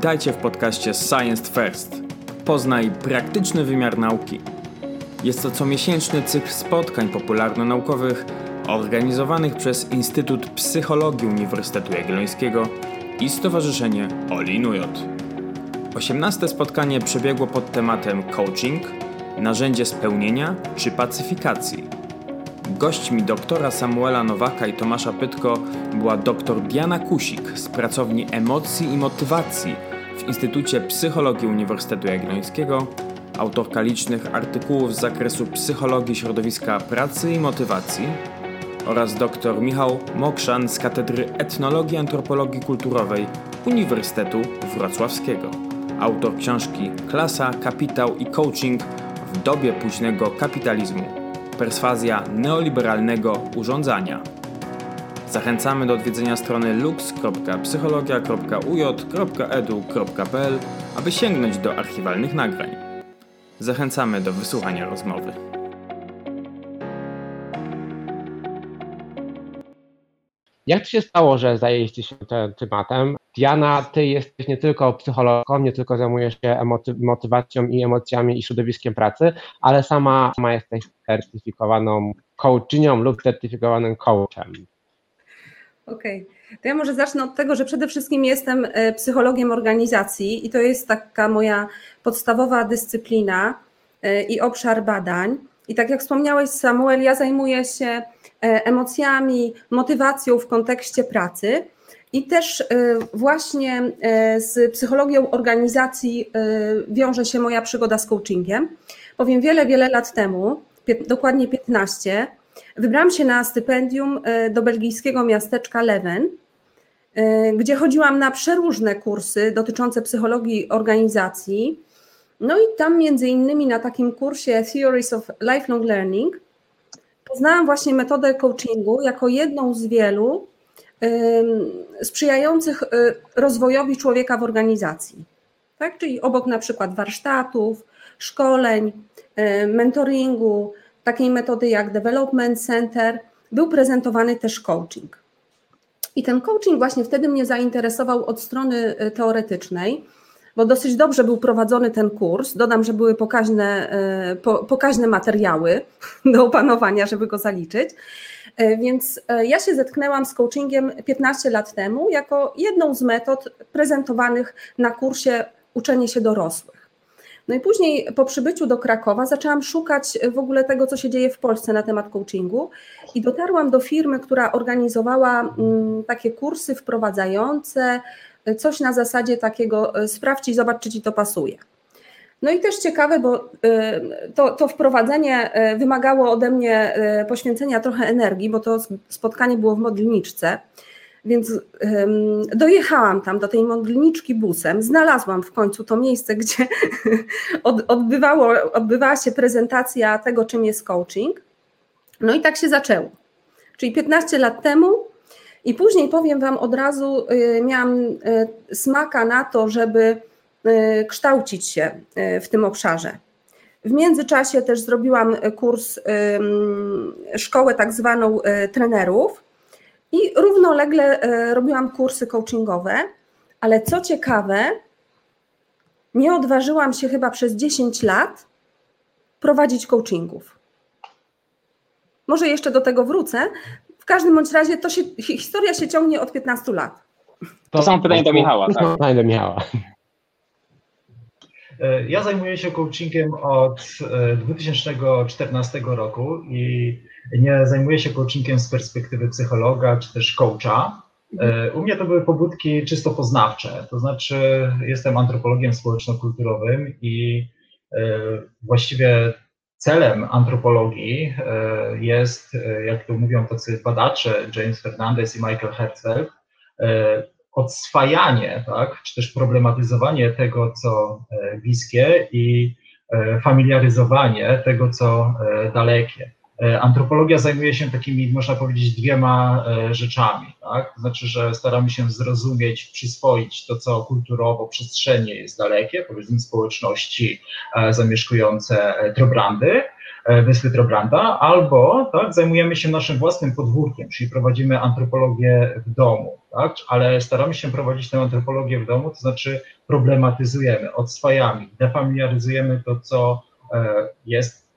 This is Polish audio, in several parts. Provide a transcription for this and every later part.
Witajcie w podcaście Science First. Poznaj praktyczny wymiar nauki. Jest to comiesięczny cykl spotkań popularno-naukowych organizowanych przez Instytut Psychologii Uniwersytetu Jagiellońskiego i Stowarzyszenie Olinujot. 18 spotkanie przebiegło pod tematem coaching, narzędzie spełnienia czy pacyfikacji – Gośćmi doktora Samuela Nowaka i Tomasza Pytko była dr Diana Kusik z pracowni emocji i motywacji w Instytucie Psychologii Uniwersytetu Jagiellońskiego, autorka licznych artykułów z zakresu psychologii środowiska pracy i motywacji oraz dr Michał Mokrzan z Katedry Etnologii i Antropologii Kulturowej Uniwersytetu Wrocławskiego, autor książki Klasa, Kapitał i Coaching w dobie późnego kapitalizmu perswazja neoliberalnego urządzania. Zachęcamy do odwiedzenia strony lux.psychologia.uj.edu.pl, aby sięgnąć do archiwalnych nagrań. Zachęcamy do wysłuchania rozmowy. Jak to się stało, że zajęliście się tym tematem? Diana, ty jesteś nie tylko psychologą, nie tylko zajmujesz się motywacją i emocjami i środowiskiem pracy, ale sama, sama jesteś certyfikowaną coachinią lub certyfikowanym coachem. Okej, okay. to ja może zacznę od tego, że przede wszystkim jestem e, psychologiem organizacji i to jest taka moja podstawowa dyscyplina e, i obszar badań. I tak jak wspomniałeś, Samuel, ja zajmuję się e, emocjami, motywacją w kontekście pracy. I też właśnie z psychologią organizacji wiąże się moja przygoda z coachingiem, bowiem wiele, wiele lat temu dokładnie 15, wybrałam się na stypendium e, do belgijskiego miasteczka Leven, e, gdzie chodziłam na przeróżne kursy dotyczące psychologii organizacji. No i tam między innymi na takim kursie Theories of Lifelong Learning poznałam właśnie metodę coachingu jako jedną z wielu sprzyjających e, rozwojowi człowieka w organizacji. Tak? Czyli obok na przykład warsztatów, szkoleń, mentoringu, takiej metody jak Development Center, był prezentowany też coaching. I ten coaching właśnie wtedy mnie zainteresował od strony e, teoretycznej, bo dosyć dobrze był prowadzony ten kurs. Dodam, że były pokaźne, e, pokaźne materiały do opanowania, żeby go zaliczyć. E, więc ja się zetknęłam z coachingiem 15 lat temu jako jedną z metod prezentowanych na kursie Uczenie się dorosłych. No i później po przybyciu do Krakowa zaczęłam szukać w ogóle tego, co się dzieje w Polsce na temat coachingu i dotarłam do firmy, która organizowała mm, takie kursy wprowadzające, coś na zasadzie takiego e, sprawdź i zobacz, czy ci to pasuje. No i też ciekawe, bo e, to, to wprowadzenie e, wymagało ode mnie poświęcenia trochę energii, bo to spotkanie było w modlniczce. Więc um, dojechałam tam do tej modlniczki busem, znalazłam w końcu to miejsce, gdzie od, odbywało, odbywała się prezentacja tego, czym jest coaching. No i tak się zaczęło. Czyli 15 lat temu i później powiem Wam od razu, y, miałam y, smaka na to, żeby y, kształcić się w tym obszarze. W międzyczasie też zrobiłam kurs, szkołę tak zwaną trenerów, i równolegle e, robiłam kursy coachingowe, ale co ciekawe, nie odważyłam się chyba przez 10 lat prowadzić coachingów. Może jeszcze do tego wrócę. W każdym bądź razie to się, historia się ciągnie od 15 lat. To są pytania do Michała. Tak? Pytania do Michała. E, ja zajmuję się coachingiem od 2014 e, roku i nie zajmuję się coachingiem z perspektywy psychologa czy też coacha. E, u mnie to były pobudki czysto poznawcze, to znaczy jestem antropologiem społeczno-kulturowym i właściwie celem antropologii jest, jak to mówią tacy badacze, James Fernandez i Michael Herzfeld, odswajanie, tak, czy też problematyzowanie tego, co e, bliskie i e, familiaryzowanie tego, co e, dalekie. Antropologia zajmuje się takimi, można powiedzieć, dwiema rzeczami. Tak? To znaczy, że staramy się zrozumieć, przyswoić to, co kulturowo, przestrzennie jest dalekie, powiedzmy społeczności zamieszkujące trobrandy, Wyspy Trobranda, albo tak, zajmujemy się naszym własnym podwórkiem, czyli prowadzimy antropologię w domu, tak, ale staramy się prowadzić tę antropologię w domu, to znaczy problematyzujemy, odswajamy, defamiliaryzujemy to, co jest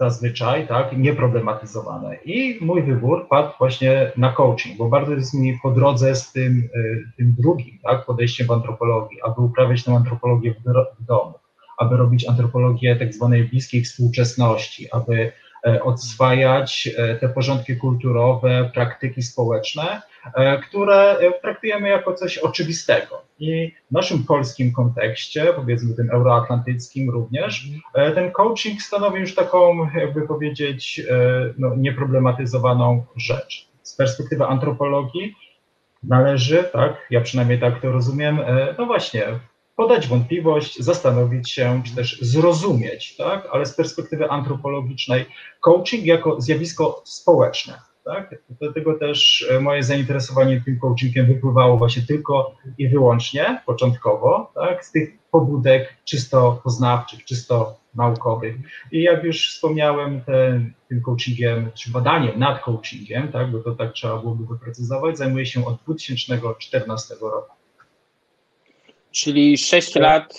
zazwyczaj, tak, nieproblematyzowane. I mój wybór padł właśnie na coaching, bo bardzo jest mi po drodze z tym, y, tym drugim, tak, podejściem w antropologii, aby uprawiać tę antropologię w, w domu, aby robić antropologię tak zwanej bliskiej współczesności, aby e, odswajać e, te porządki kulturowe, praktyki społeczne, e, które traktujemy jako coś oczywistego. I w naszym polskim kontekście, powiedzmy tym euroatlantyckim również, ten coaching stanowi już taką, jakby powiedzieć, no, nieproblematyzowaną rzecz. Z perspektywy antropologii należy, tak, ja przynajmniej tak to rozumiem, no właśnie, podać wątpliwość, zastanowić się, czy też zrozumieć, tak, ale z perspektywy antropologicznej coaching jako zjawisko społeczne tak? Dlatego też e, moje zainteresowanie tym coachingiem wypływało właśnie tylko i wyłącznie, początkowo, tak? z tych pobudek czysto poznawczych, czysto naukowych. I jak już wspomniałem, ten, tym coachingiem, czy badaniem nad coachingiem, tak? bo to tak trzeba byłoby wyprecyzować, zajmuję się od 2014 roku. Czyli 6 tak. lat,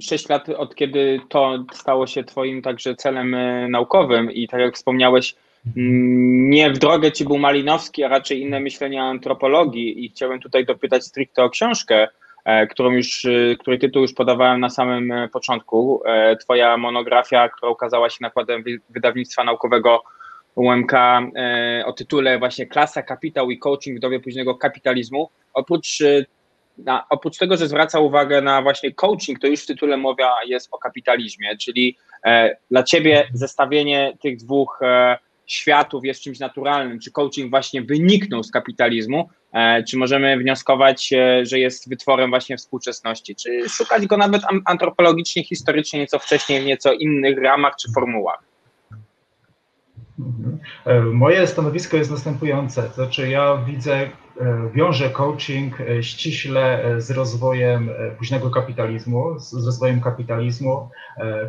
6 lat od kiedy to stało się Twoim także celem e, naukowym i tak jak wspomniałeś, nie w drogę ci był Malinowski, a raczej inne myślenie o antropologii i chciałem tutaj dopytać stricte o książkę, e, którą już, e, której tytuł już podawałem na samym e, początku. Twoja monografia, która ukazała się nakładem wydawnictwa naukowego UMK o tytule właśnie Klasa, Kapitał i Coaching w dobie późnego kapitalizmu. Oprócz, na, oprócz tego, że zwraca uwagę na właśnie coaching, to już w tytule mowa jest o kapitalizmie, czyli dla Ciebie zestawienie tych dwóch światów jest czymś naturalnym, czy coaching właśnie wyniknął z kapitalizmu, e, czy możemy wnioskować, e, że jest wytworem właśnie współczesności, czy szukać go nawet antropologicznie, historycznie, nieco wcześniej, w nieco innych ramach czy formułach? Mhm. E, moje stanowisko jest następujące, to znaczy ja widzę E, wiąże coaching e, ściśle z rozwojem późnego kapitalizmu, z rozwojem kapitalizmu,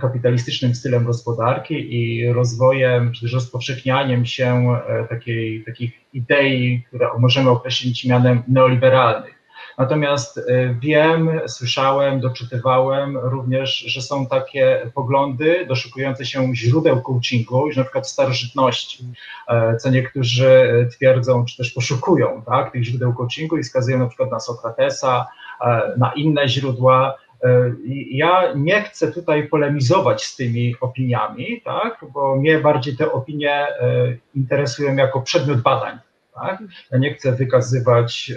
kapitalistycznym stylem gospodarki i rozwojem, czy też rozpowszechnianiem się takiej, takich idei, które możemy określić mianem neoliberalnych. Natomiast y, wiem, słyszałem, doczytywałem również, że są takie poglądy doszukujące się źródeł coachingu, już na przykład starożytności, e, co niektórzy twierdzą, czy też poszukują tak, tych źródeł coachingu i wskazują na przykład na Sokratesa, e, na inne źródła. E, ja nie chcę tutaj polemizować z tymi opiniami, tak, bo mnie bardziej te opinie interesują jako przedmiot badań. Tak? Ja nie chcę wykazywać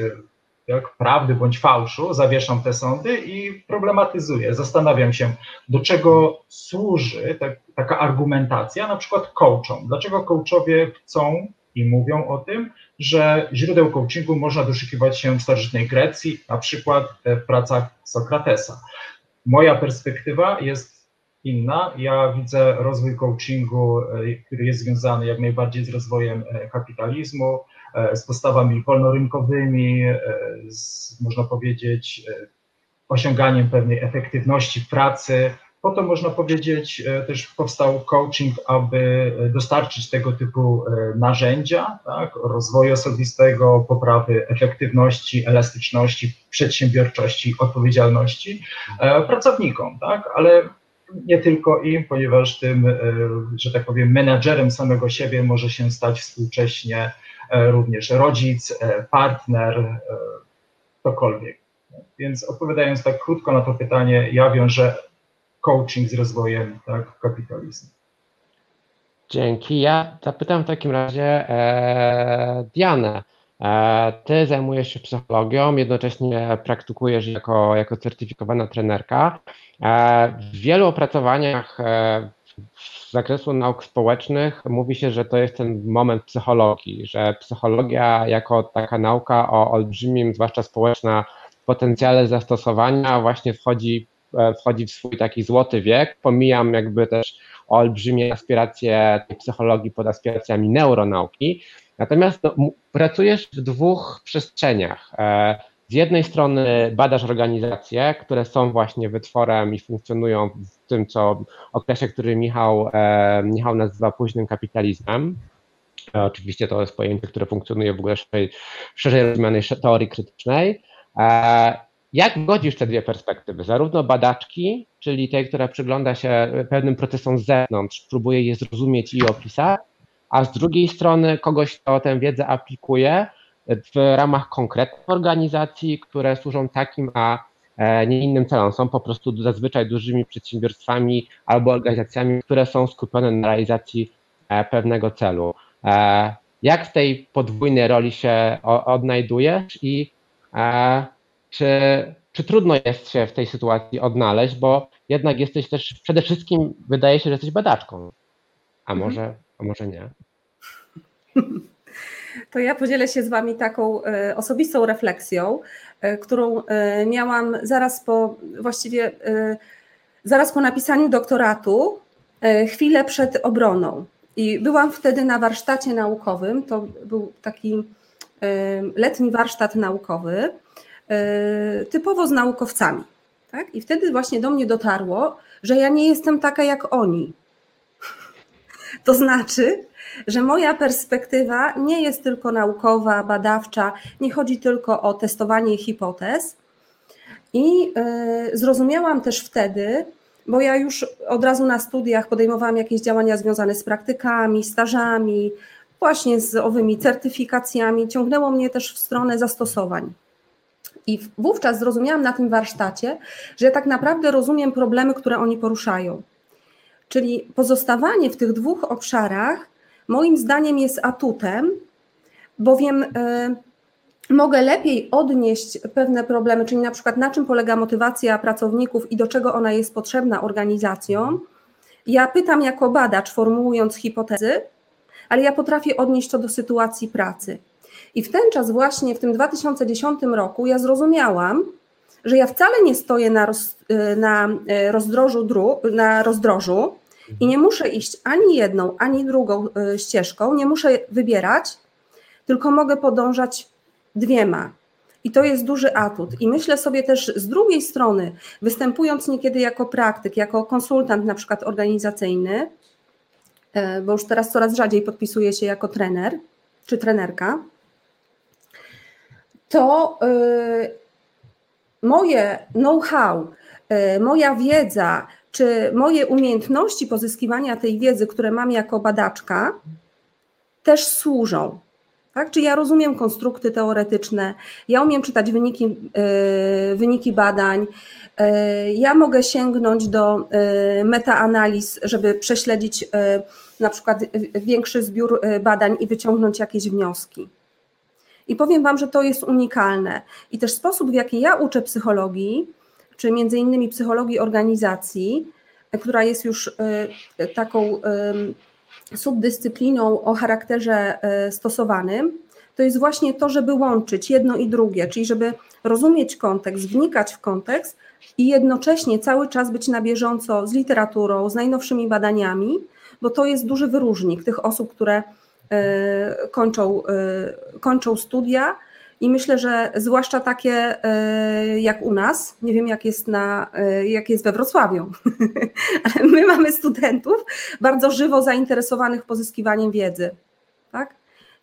jak prawdy bądź fałszu, zawieszam te sądy i problematyzuję. Zastanawiam się, do czego służy tak, taka argumentacja, na przykład coachom. Dlaczego coachowie chcą i mówią o tym, że źródeł coachingu można doszukiwać się w starożytnej Grecji, na przykład w pracach Sokratesa. Moja perspektywa jest inna. Ja widzę rozwój coachingu, e, który jest związany jak najbardziej z rozwojem e, kapitalizmu, z postawami wolnorynkowymi, e, z, można powiedzieć, e, osiąganiem pewnej efektywności pracy. Po to można powiedzieć, też powstał coaching, aby dostarczyć tego typu narzędzia, tak, rozwoju osobistego, poprawy efektywności, elastyczności, przedsiębiorczości, odpowiedzialności pracownikom, tak, ale nie tylko im, ponieważ tym, że tak powiem, menadżerem samego siebie może się stać współcześnie E, również rodzic, e, partner, e, ktokolwiek. Więc odpowiadając tak krótko na to pytanie, ja wiążę coaching z rozwojem tak, kapitalizmu. Dzięki. Ja zapytam w takim razie e, Dianę. E, ty zajmujesz się psychologią, jednocześnie praktykujesz jako, jako certyfikowana trenerka. E, w wielu opracowaniach e, z zakresu nauk społecznych mówi się, że to jest ten moment psychologii, że psychologia jako taka nauka o olbrzymim, zwłaszcza społeczna, potencjale zastosowania właśnie wchodzi, e, wchodzi w swój taki złoty wiek. Pomijam jakby też olbrzymie aspiracje tej psychologii pod aspiracjami neuronauki. Natomiast no, pracujesz w dwóch przestrzeniach. E, z jednej strony badasz organizacje, które są właśnie wytworem i funkcjonują w tym, co okresie, który Michał, Michał nazywa późnym kapitalizmem. Oczywiście to jest pojęcie, które funkcjonuje w ogóle szerzej, szerzej rozumianej teorii krytycznej. Jak godzisz te dwie perspektywy? Zarówno badaczki, czyli tej, która przygląda się pewnym procesom z zewnątrz, próbuje je zrozumieć i opisać, a z drugiej strony kogoś, kto tę wiedzę aplikuje w ramach konkretnych organizacji, które służą takim, a e, nie innym celom. Są po prostu zazwyczaj dużymi przedsiębiorstwami albo organizacjami, które są skupione na realizacji e, pewnego celu. E, jak w tej podwójnej roli się odnajdujesz i czy, czy trudno jest się w tej sytuacji odnaleźć, bo jednak jesteś też przede wszystkim, wydaje się, że jesteś badaczką, a mhm. może, może nie. To ja podzielę się z Wami taką e, osobistą refleksją, e, którą e, miałam zaraz po, właściwie zaraz po napisaniu doktoratu, chwilę przed obroną. I byłam wtedy na warsztacie naukowym, to był taki letni warsztat naukowy, typowo z naukowcami. Tak? I wtedy właśnie do mnie dotarło, że ja nie jestem taka jak oni. To znaczy, że moja perspektywa nie jest tylko naukowa, badawcza, nie chodzi tylko o testowanie hipotez. I e, zrozumiałam też wtedy, bo ja już od razu na studiach podejmowałam jakieś działania związane z praktykami, stażami, właśnie z owymi certyfikacjami, ciągnęło mnie też w stronę zastosowań. I wówczas zrozumiałam na tym warsztacie, że ja tak naprawdę rozumiem problemy, które oni poruszają. Czyli pozostawanie w tych dwóch obszarach moim zdaniem jest atutem, bowiem e, mogę lepiej odnieść pewne problemy, czyli na przykład na czym polega motywacja pracowników i do czego ona jest potrzebna organizacjom. Ja pytam jako badacz, formułując hipotezy, ale ja potrafię odnieść to do sytuacji pracy. I w ten czas, właśnie w tym 2010 roku, ja zrozumiałam, że ja wcale nie stoję na, roz, e, na e, rozdrożu, dru, na rozdrożu i nie muszę iść ani jedną, ani drugą y, ścieżką, nie muszę wybierać, tylko mogę podążać dwiema. I to jest duży atut. I myślę sobie też z drugiej strony, występując niekiedy jako praktyk, jako konsultant na przykład organizacyjny, e, bo już teraz coraz rzadziej podpisuję się jako trener czy trenerka, to y, moje know-how, moja wiedza, czy moje umiejętności pozyskiwania tej wiedzy, które mam jako badaczka, też służą. Tak? Czy ja rozumiem konstrukty teoretyczne, ja umiem czytać wyniki, yy, wyniki badań, yy, ja mogę sięgnąć do yy, metaanaliz, żeby prześledzić na przykład większy zbiór badań i wyciągnąć jakieś wnioski. I powiem Wam, że to jest unikalne. I też sposób, w jaki ja uczę psychologii, czy między innymi psychologii organizacji, która jest już y, taką subdyscypliną o charakterze y, stosowanym, to jest właśnie to, żeby łączyć jedno i drugie, czyli żeby rozumieć kontekst, wnikać w kontekst i jednocześnie cały czas być na bieżąco z literaturą, z najnowszymi badaniami, bo to jest duży wyróżnik tych osób, które kończą, kończą studia i myślę, że zwłaszcza takie e, jak u nas, nie wiem jak jest, na, e, jak jest we Wrocławiu, ale my mamy studentów bardzo żywo zainteresowanych pozyskiwaniem wiedzy. Tak?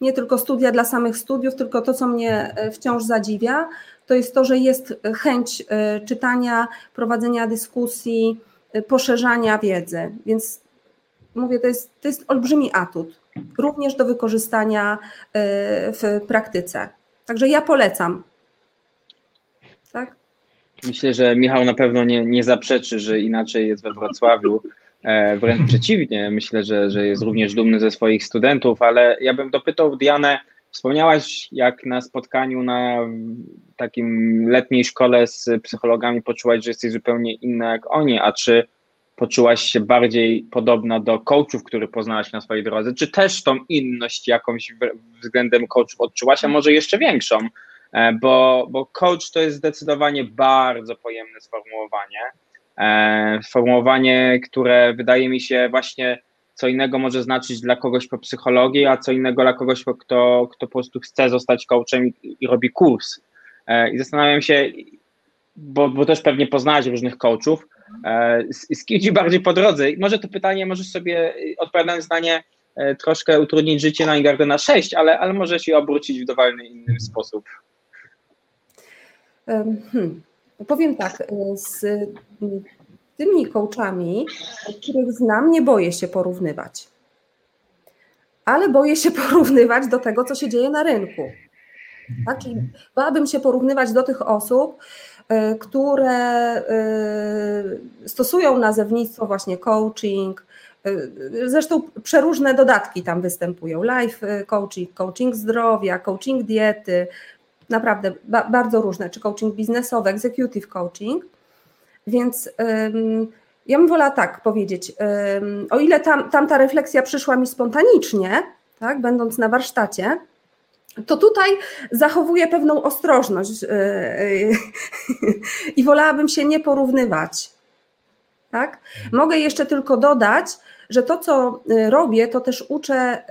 Nie tylko studia dla samych studiów, tylko to, co mnie e, wciąż zadziwia, to jest to, że jest chęć czytania, prowadzenia dyskusji, poszerzania wiedzy. Więc mówię, to jest, to jest olbrzymi atut, również do wykorzystania w praktyce. Także ja polecam. Tak? Myślę, że Michał na pewno nie, nie zaprzeczy, że inaczej jest we Wrocławiu. E, wręcz przeciwnie, myślę, że, że jest również dumny ze swoich studentów, ale ja bym dopytał Dianę, wspomniałaś jak na spotkaniu na takim letniej szkole z psychologami poczułaś, że jesteś zupełnie inna jak oni, a czy poczułaś się bardziej podobna do coachów, które poznałaś na swojej drodze, czy też tą inność jakąś względem coachów odczułaś, a może jeszcze większą, e, bo, bo coach to jest zdecydowanie bardzo pojemne sformułowanie, e, sformułowanie, które wydaje mi się właśnie co innego może znaczyć dla kogoś po psychologii, a co innego dla kogoś, kto, kto po prostu chce zostać coachem i, i robi kurs. E, I zastanawiam się, bo, bo też pewnie poznałeś różnych coachów, z kim ci bardziej po drodze? może to pytanie możesz sobie, odpowiadając na nie, troszkę utrudnić życie na Ingardena 6, ale, ale możesz je obrócić w dowolny inny sposób. Hmm. Powiem tak, z tymi coachami, których znam, nie boję się porównywać. Ale boję się porównywać do tego, co się dzieje na rynku. Tak? Bałabym się porównywać do tych osób, y, które y, stosują nazewnictwo właśnie coaching, y, zresztą przeróżne dodatki tam występują, life coaching, coaching zdrowia, coaching diety, naprawdę bardzo różne, czy coaching biznesowy, executive coaching, więc ja bym wolała tak powiedzieć, o ile tam, tam ta refleksja przyszła mi spontanicznie, tak, będąc na warsztacie, to tutaj zachowuję pewną ostrożność e, e, i wolałabym się nie porównywać. Tak? Mogę jeszcze tylko dodać, że to, co e, robię, to też uczę,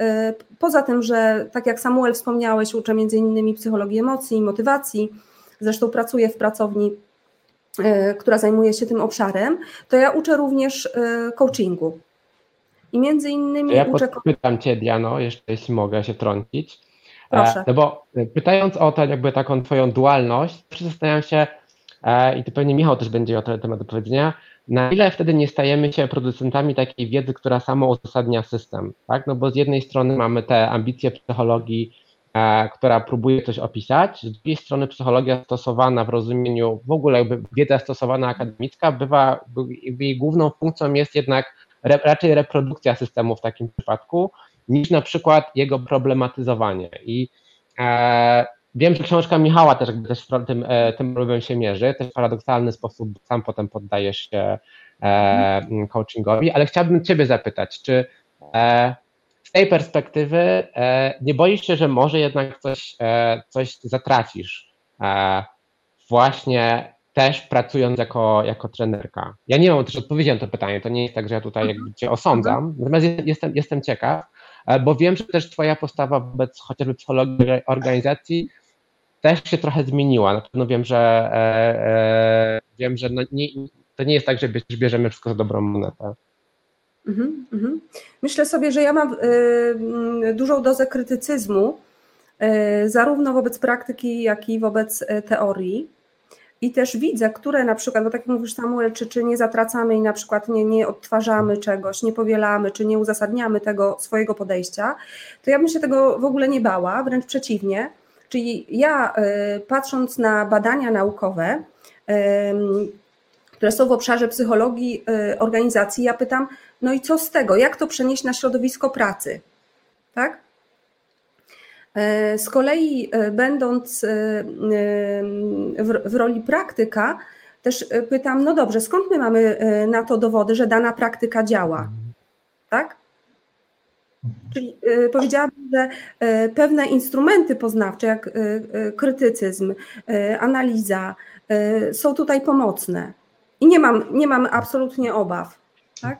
poza tym, że tak jak Samuel wspomniałeś, uczę między innymi psychologii emocji i motywacji, zresztą pracuję w pracowni która zajmuje się tym obszarem, to ja uczę również coachingu. I między innymi ja uczę. Pytam Cię, Diano, jeszcze jeśli mogę się trącić. E, Proszę. No bo pytając o to, jakby taką Twoją dualność, zastanawiam się, i to pewnie Michał też będzie o ten temat do powiedzenia, na ile wtedy nie stajemy się producentami takiej wiedzy, która samo uzasadnia system, tak? No bo z jednej strony mamy te ambicje psychologii, E, która próbuje coś opisać. Z drugiej strony psychologia stosowana w rozumieniu, w ogóle jakby wiedza stosowana akademicka bywa, jej główną funkcją jest jednak raczej reprodukcja systemu w takim przypadku, niż na przykład jego problematyzowanie. I e, wiem, że książka Michała też jakby też tym, e, tym problemem się mierzy, też w paradoksalny sposób sam potem poddajesz się e, coachingowi, ale chciałbym Ciebie zapytać, czy e, z tej perspektywy e, nie boisz się, że może jednak coś, e, coś zatracisz właśnie też pracując jako, jako trenerka? Ja nie mam też odpowiedzi na to pytanie, to nie jest tak, że ja tutaj jakby cię osądzam, natomiast jestem, jestem ciekaw, bo wiem, że też twoja postawa wobec chociażby psychologii organizacji też się trochę zmieniła. Na pewno wiem, że e, wiem, że no nie, to nie jest tak, że bierzemy wszystko za dobrą monetę. Mhm, mhm. Myślę sobie, że ja mam y, dużą dozę krytycyzmu, y, zarówno wobec praktyki, jak i wobec y, teorii. I też widzę, które na przykład, bo tak jak mówisz Samuel, czy, czy nie zatracamy i na przykład nie, nie odtwarzamy czegoś, nie powielamy, czy nie uzasadniamy tego swojego podejścia, to ja bym się tego w ogóle nie bała, wręcz przeciwnie. Czyli ja patrząc na badania naukowe, które są w obszarze psychologii organizacji, ja pytam, no i co z tego? Jak to przenieść na środowisko pracy? Tak? E, z kolei, e, będąc e, w roli praktyka, też pytam, no dobrze, skąd my mamy na to dowody, że dana praktyka działa? Tak? Czyli powiedziałabym, że pewne instrumenty poznawcze, jak krytycyzm, analiza, są tutaj pomocne. I nie mam, nie mam absolutnie obaw. Tak?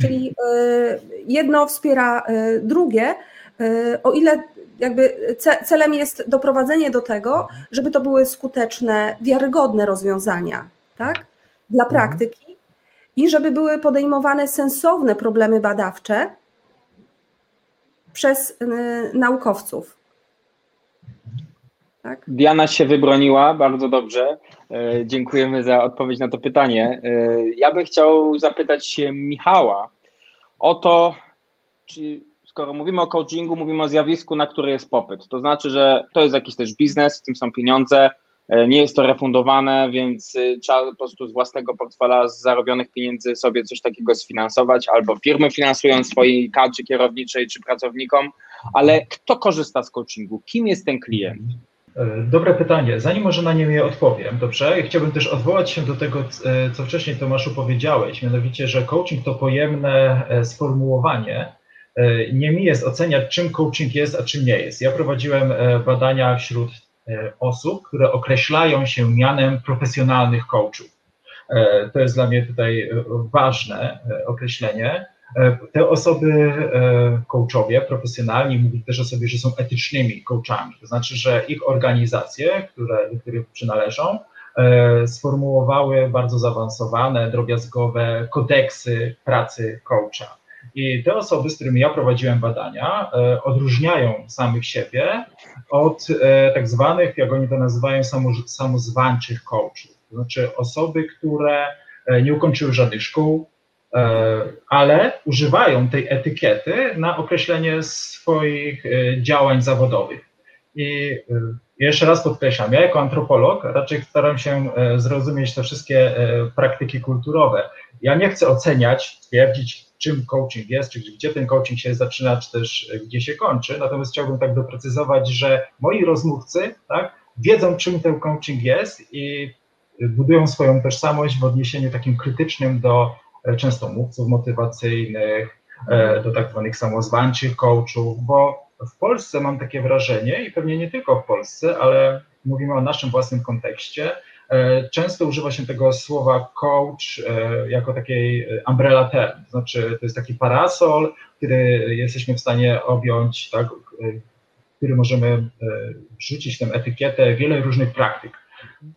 Czyli jedno wspiera drugie, o ile jakby celem jest doprowadzenie do tego, żeby to były skuteczne, wiarygodne rozwiązania tak? dla mhm. praktyki i żeby były podejmowane sensowne problemy badawcze przez naukowców. Tak? Diana się wybroniła bardzo dobrze. E, dziękujemy za odpowiedź na to pytanie. E, ja bym chciał zapytać się Michała o to, czy skoro mówimy o coachingu, mówimy o zjawisku, na które jest popyt. To znaczy, że to jest jakiś też biznes, w tym są pieniądze, e, nie jest to refundowane, więc trzeba po prostu z własnego portfela, z zarobionych pieniędzy sobie coś takiego sfinansować, albo firmy finansują swojej kadrze kierowniczej czy pracownikom, ale kto korzysta z coachingu? Kim jest ten klient? E, dobre pytanie. Zanim może na nie odpowiem, dobrze? Chciałbym też odwołać się do tego, e, co wcześniej Tomaszu powiedziałeś, mianowicie, że coaching to pojemne e, sformułowanie. Nie mi jest oceniać, czym coaching jest, a czym nie jest. Ja prowadziłem badania wśród osób, które określają się mianem profesjonalnych coachów. To jest dla mnie tutaj ważne określenie. E, te osoby, e, coachowie profesjonalni, mówili też o sobie, że są etycznymi coachami, to znaczy, że ich organizacje, które, do których przynależą, sformułowały bardzo zaawansowane, drobiazgowe kodeksy pracy coacha. I te osoby, z którymi ja prowadziłem badania, odróżniają samych siebie od tak zwanych, jak oni to nazywają, samozwańczych coachów. To znaczy osoby, które nie ukończyły żadnych szkół, E, ale używają tej etykiety na określenie swoich e, działań zawodowych. I e, jeszcze raz podkreślam, ja jako antropolog raczej staram się zrozumieć te wszystkie praktyki kulturowe. Ja nie chcę oceniać, twierdzić, czym coaching jest, czy gdzie ten coaching się zaczyna, czy też gdzie się kończy. Natomiast chciałbym tak doprecyzować, że moi rozmówcy tak, wiedzą, czym ten coaching jest i budują swoją tożsamość w odniesieniu takim krytycznym do E, często mówców motywacyjnych, e, do tak zwanych samozwańczych coachów, bo w Polsce mam takie wrażenie i pewnie nie tylko w Polsce, ale mówimy o naszym własnym kontekście, e, często używa się tego słowa coach jako takiej umbrella term, to znaczy to jest taki parasol, który jesteśmy w stanie objąć, tak, który możemy wrzucić tę etykietę wiele różnych praktyk.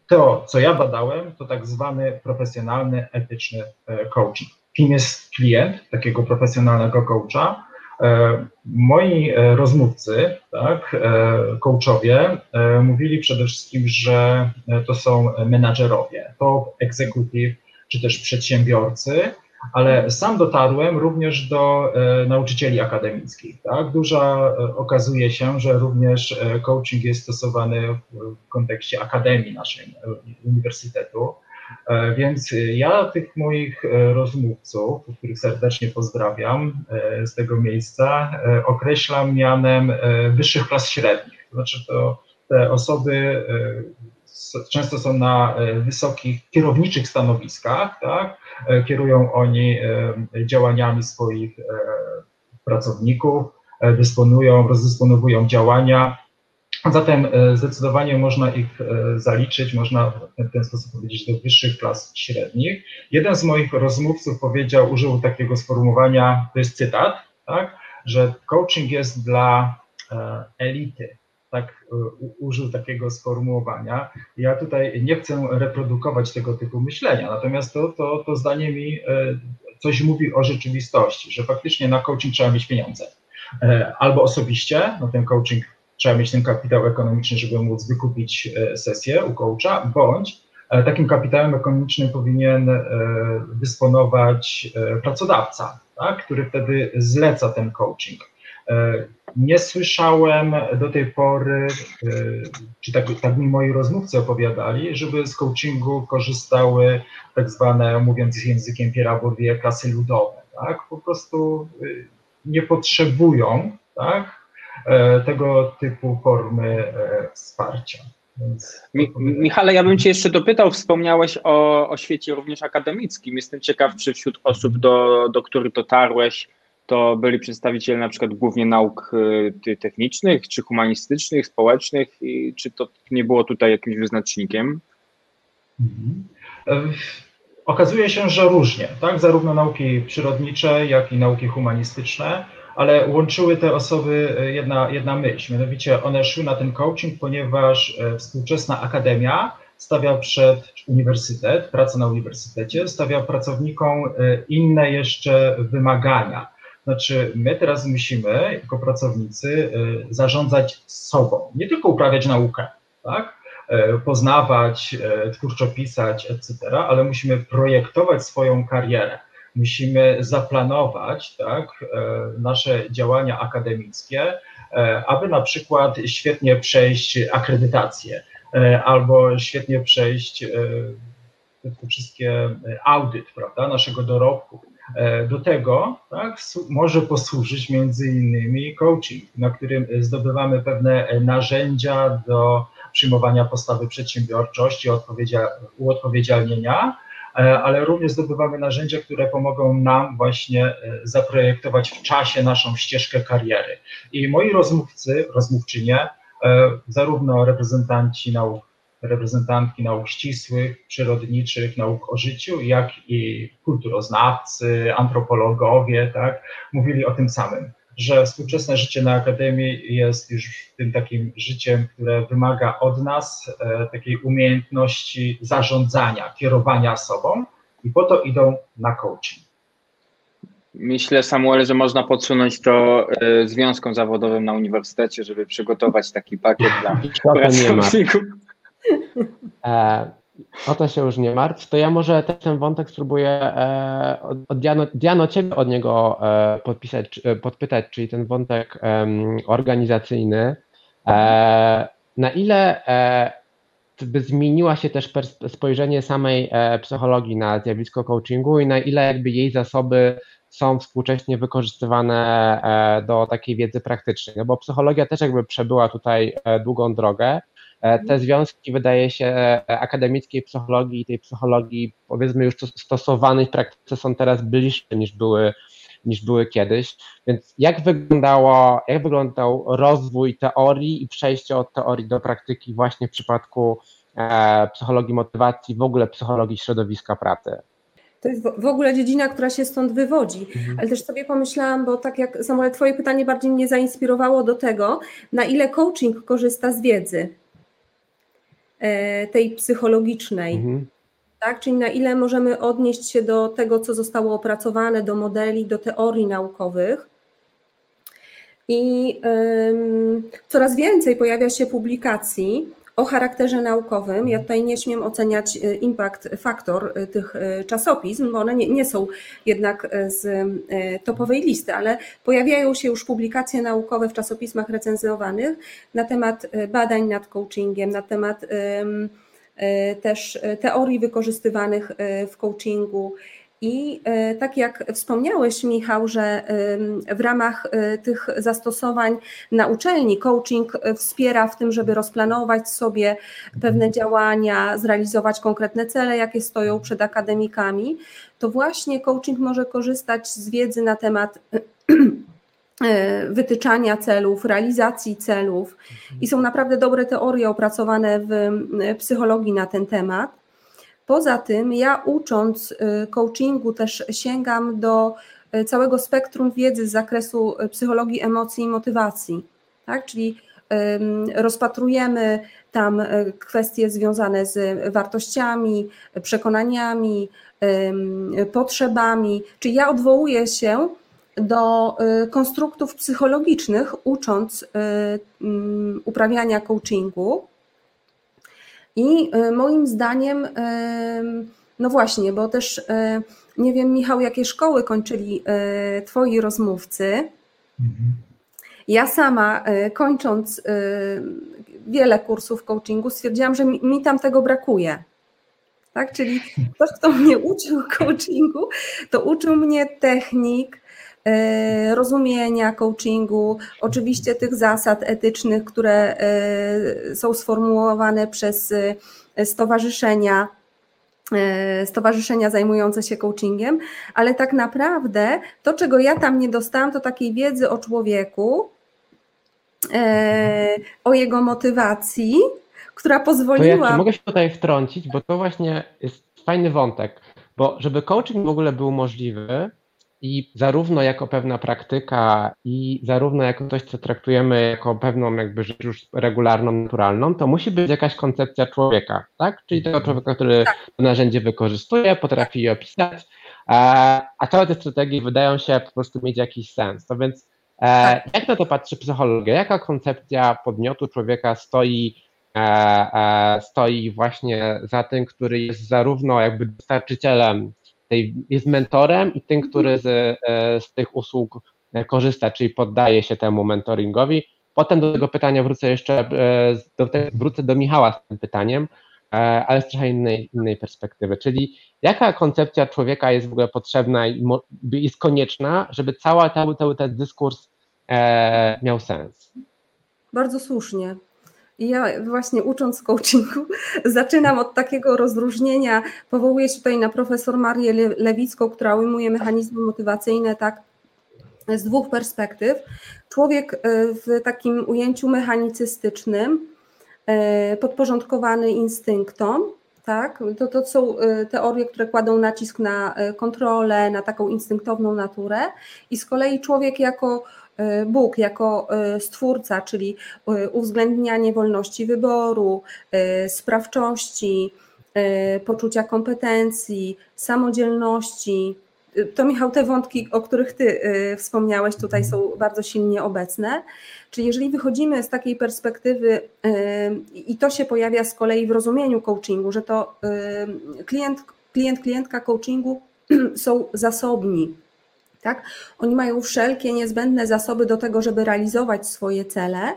To, co ja badałem, to tak zwany profesjonalny, etyczny e, coaching. Kim jest klient takiego profesjonalnego coacha? E, moi e, rozmówcy, tak, coachowie, mówili przede wszystkim, że to są menadżerowie, top executive, czy też przedsiębiorcy, ale sam dotarłem również do e, nauczycieli akademickich. Tak? Duża e, okazuje się, że również e, coaching jest stosowany w kontekście akademii naszej uniwersytetu. Więc ja tych moich rozmówców, których serdecznie pozdrawiam z tego miejsca, określam mianem wyższych klas średnich. To znaczy to te osoby często są na wysokich kierowniczych stanowiskach, tak? E, kierują oni e, działaniami swoich e, pracowników, dysponują, rozdysponowują działania. Zatem zdecydowanie można ich zaliczyć, można w ten sposób powiedzieć do wyższych klas średnich. Jeden z moich rozmówców powiedział, użył takiego sformułowania, to jest cytat, tak, że coaching jest dla elity, tak użył takiego sformułowania. Ja tutaj nie chcę reprodukować tego typu myślenia, natomiast to, to, to zdanie mi e, coś mówi o rzeczywistości, że faktycznie na coaching trzeba mieć pieniądze. E, albo osobiście, no ten coaching trzeba mieć ten kapitał ekonomiczny, żeby móc wykupić e, sesję u coacha, bądź takim kapitałem ekonomicznym powinien dysponować pracodawca, tak, który wtedy zleca ten coaching. Nie słyszałem do tej pory, e, czy tak, tak mi moi rozmówcy opowiadali, żeby z coachingu korzystały tak zwane, mówiąc językiem Pierre Bourdieu, klasy ludowe. Tak? Po prostu e, nie potrzebują tak, e, tego typu formy wsparcia. Mi, Michale, ja bym Cię jeszcze dopytał, wspomniałeś o, o świecie również akademickim. Jestem ciekaw, czy wśród osób, do, do których dotarłeś, to byli przedstawiciele na przykład głównie nauk y, technicznych, czy humanistycznych, społecznych, czy to nie było tutaj jakimś wyznacznikiem? Mhm. E, okazuje się, że różnie, tak? Zarówno nauki przyrodnicze, jak i nauki humanistyczne, ale łączyły te osoby e, jedna, jedna myśl, mianowicie one szły na ten coaching, ponieważ e, współczesna akademia stawia przed uniwersytet, praca na uniwersytecie, stawia pracownikom inne jeszcze wymagania. Znaczy, my teraz musimy, jako pracownicy, zarządzać sobą, nie tylko uprawiać naukę, tak? Poznawać, twórczo pisać, etc., ale musimy projektować swoją karierę. Musimy zaplanować tak, nasze działania akademickie, aby na przykład świetnie przejść akredytację albo świetnie przejść te wszystkie audyt prawda, naszego dorobku. E, do tego tak, może posłużyć między innymi coaching, na którym zdobywamy pewne narzędzia do przyjmowania postawy przedsiębiorczości, uodpowiedzialnienia, e, ale również zdobywamy narzędzia, które pomogą nam właśnie e, zaprojektować w czasie naszą ścieżkę kariery. I moi rozmówcy, rozmówczynie, zarówno reprezentanci nauk reprezentantki nauk ścisłych, przyrodniczych, nauk o życiu, jak i kulturoznawcy, antropologowie, tak, mówili o tym samym. Że współczesne życie na Akademii jest już tym takim życiem, które wymaga od nas e, takiej umiejętności zarządzania, kierowania sobą i po to idą na coaching. Myślę, Samuel, że można podsunąć to y, związkom zawodowym na uniwersytecie, żeby przygotować taki pakiet dla pracowników. E, o to się już nie martw. To ja może ten wątek spróbuję e, od Diano, Diano ciebie od niego e, podpisać, e, podpytać, czyli ten wątek organizacyjny. Na ile by zmieniła się też spojrzenie samej psychologii na zjawisko coachingu i na ile jakby jej zasoby są współcześnie wykorzystywane do takiej wiedzy praktycznej, no bo psychologia też jakby przebyła tutaj długą drogę, E, te związki, wydaje się, e, akademickiej psychologii i tej psychologii, powiedzmy, już stosowanej w praktyce są teraz bliższe niż były, niż były kiedyś. Więc jak wyglądało, jak wyglądał rozwój teorii i przejście od teorii do praktyki właśnie w przypadku e, psychologii motywacji, w ogóle psychologii środowiska pracy? To jest w ogóle dziedzina, która się stąd wywodzi. Mhm. Ale też sobie pomyślałam, bo tak jak Samuel, Twoje pytanie bardziej mnie zainspirowało do tego, na ile coaching korzysta z wiedzy. E, tej psychologicznej. Mhm. Tak? Czyli na ile możemy odnieść się do tego, co zostało opracowane, do modeli, do teorii naukowych. I um, coraz więcej pojawia się publikacji o charakterze naukowym. Ja tutaj nie śmiem oceniać y, impact faktor y, tych y, czasopism, bo one nie, nie, są jednak z topowej listy, ale pojawiają się już publikacje naukowe w czasopismach recenzowanych na temat badań nad coachingiem, na temat też teorii wykorzystywanych w coachingu i e, tak jak wspomniałeś, Michał, że w ramach e, tych zastosowań na uczelni coaching wspiera w tym, żeby rozplanować sobie pewne działania, zrealizować konkretne cele, jakie stoją przed akademikami, to właśnie coaching może korzystać z wiedzy na temat e, wytyczania celów, realizacji celów i są naprawdę dobre teorie opracowane w psychologii na ten temat. Poza tym, ja ucząc y, coachingu też sięgam do y, całego spektrum wiedzy z zakresu y, psychologii emocji i motywacji. Tak? Czyli rozpatrujemy tam kwestie związane z wartościami, przekonaniami, potrzebami. Czyli ja odwołuję się do konstruktów psychologicznych, ucząc uprawiania coachingu. I e, moim zdaniem, e, no właśnie, bo też e, nie wiem, Michał, jakie szkoły kończyli twoi rozmówcy. Ja sama kończąc wiele kursów coachingu stwierdziłam, że mi, mi tam tego brakuje. Tak? Czyli ktoś, kto mnie uczył coachingu, to uczył mnie technik, rozumienia coachingu, oczywiście tych zasad etycznych, które e, są sformułowane przez e, stowarzyszenia, stowarzyszenia zajmujące się coachingiem, ale tak naprawdę to, czego ja tam nie dostałam, to takiej wiedzy o człowieku, o jego motywacji, która pozwoliła. Ja mogę się tutaj wtrącić, bo to właśnie jest fajny wątek, bo żeby coaching w ogóle był możliwy, i zarówno jako pewna praktyka, i zarówno jako coś, co traktujemy jako pewną jakby rzecz już regularną, naturalną, to musi być jakaś koncepcja człowieka, tak? Czyli tego człowieka, który tak. to narzędzie wykorzystuje, potrafi je opisać, a całe te strategie wydają się po prostu mieć jakiś sens. To więc e, tak. jak na to patrzy psychologia? Jaka koncepcja podmiotu człowieka stoi e, e, stoi właśnie za tym, który jest zarówno jakby dostarczycielem tej, jest mentorem i tym, który z, e, z tych usług e, korzysta, czyli poddaje się temu mentoringowi. Potem do tego pytania wrócę jeszcze, e, do, wrócę do Michała z tym pytaniem, ale z trochę innej, innej perspektywy. Czyli jaka koncepcja człowieka jest w ogóle potrzebna i jest konieczna, żeby cały, cały ten dyskurs miał sens? Bardzo słusznie. Ja właśnie ucząc coachingu zaczynam od takiego rozróżnienia, powołuję się tutaj na profesor Marię Lewicką, która ujmuje mechanizmy motywacyjne tak z dwóch perspektyw. Człowiek e, w takim ujęciu mechanicystycznym, e, podporządkowany instynktom, tak? To, to są e, teorie, które kładą nacisk na kontrolę, na taką instynktowną naturę, i z kolei człowiek jako Bóg jako stwórca, czyli uwzględnianie wolności wyboru, sprawczości, poczucia kompetencji, samodzielności. To Michał, te wątki, o których Ty wspomniałeś, tutaj są bardzo silnie obecne. Czyli jeżeli wychodzimy z takiej perspektywy i to się pojawia z kolei w rozumieniu coachingu, że to klient, klient klientka coachingu są zasobni, tak? Oni mają wszelkie niezbędne zasoby do tego, żeby realizować swoje cele,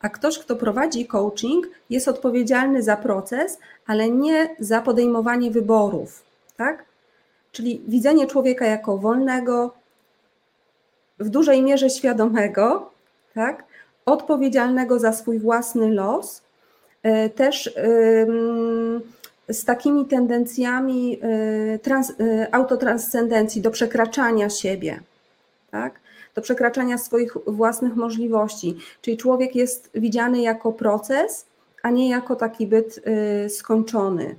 a ktoś, kto prowadzi coaching, jest odpowiedzialny za proces, ale nie za podejmowanie wyborów, tak? Czyli widzenie człowieka jako wolnego, w dużej mierze świadomego, tak? odpowiedzialnego za swój własny los, e, też z takimi tendencjami e, trans, e, autotranscendencji do przekraczania siebie, tak? do przekraczania swoich własnych możliwości. Czyli człowiek jest widziany jako proces, a nie jako taki byt skończony.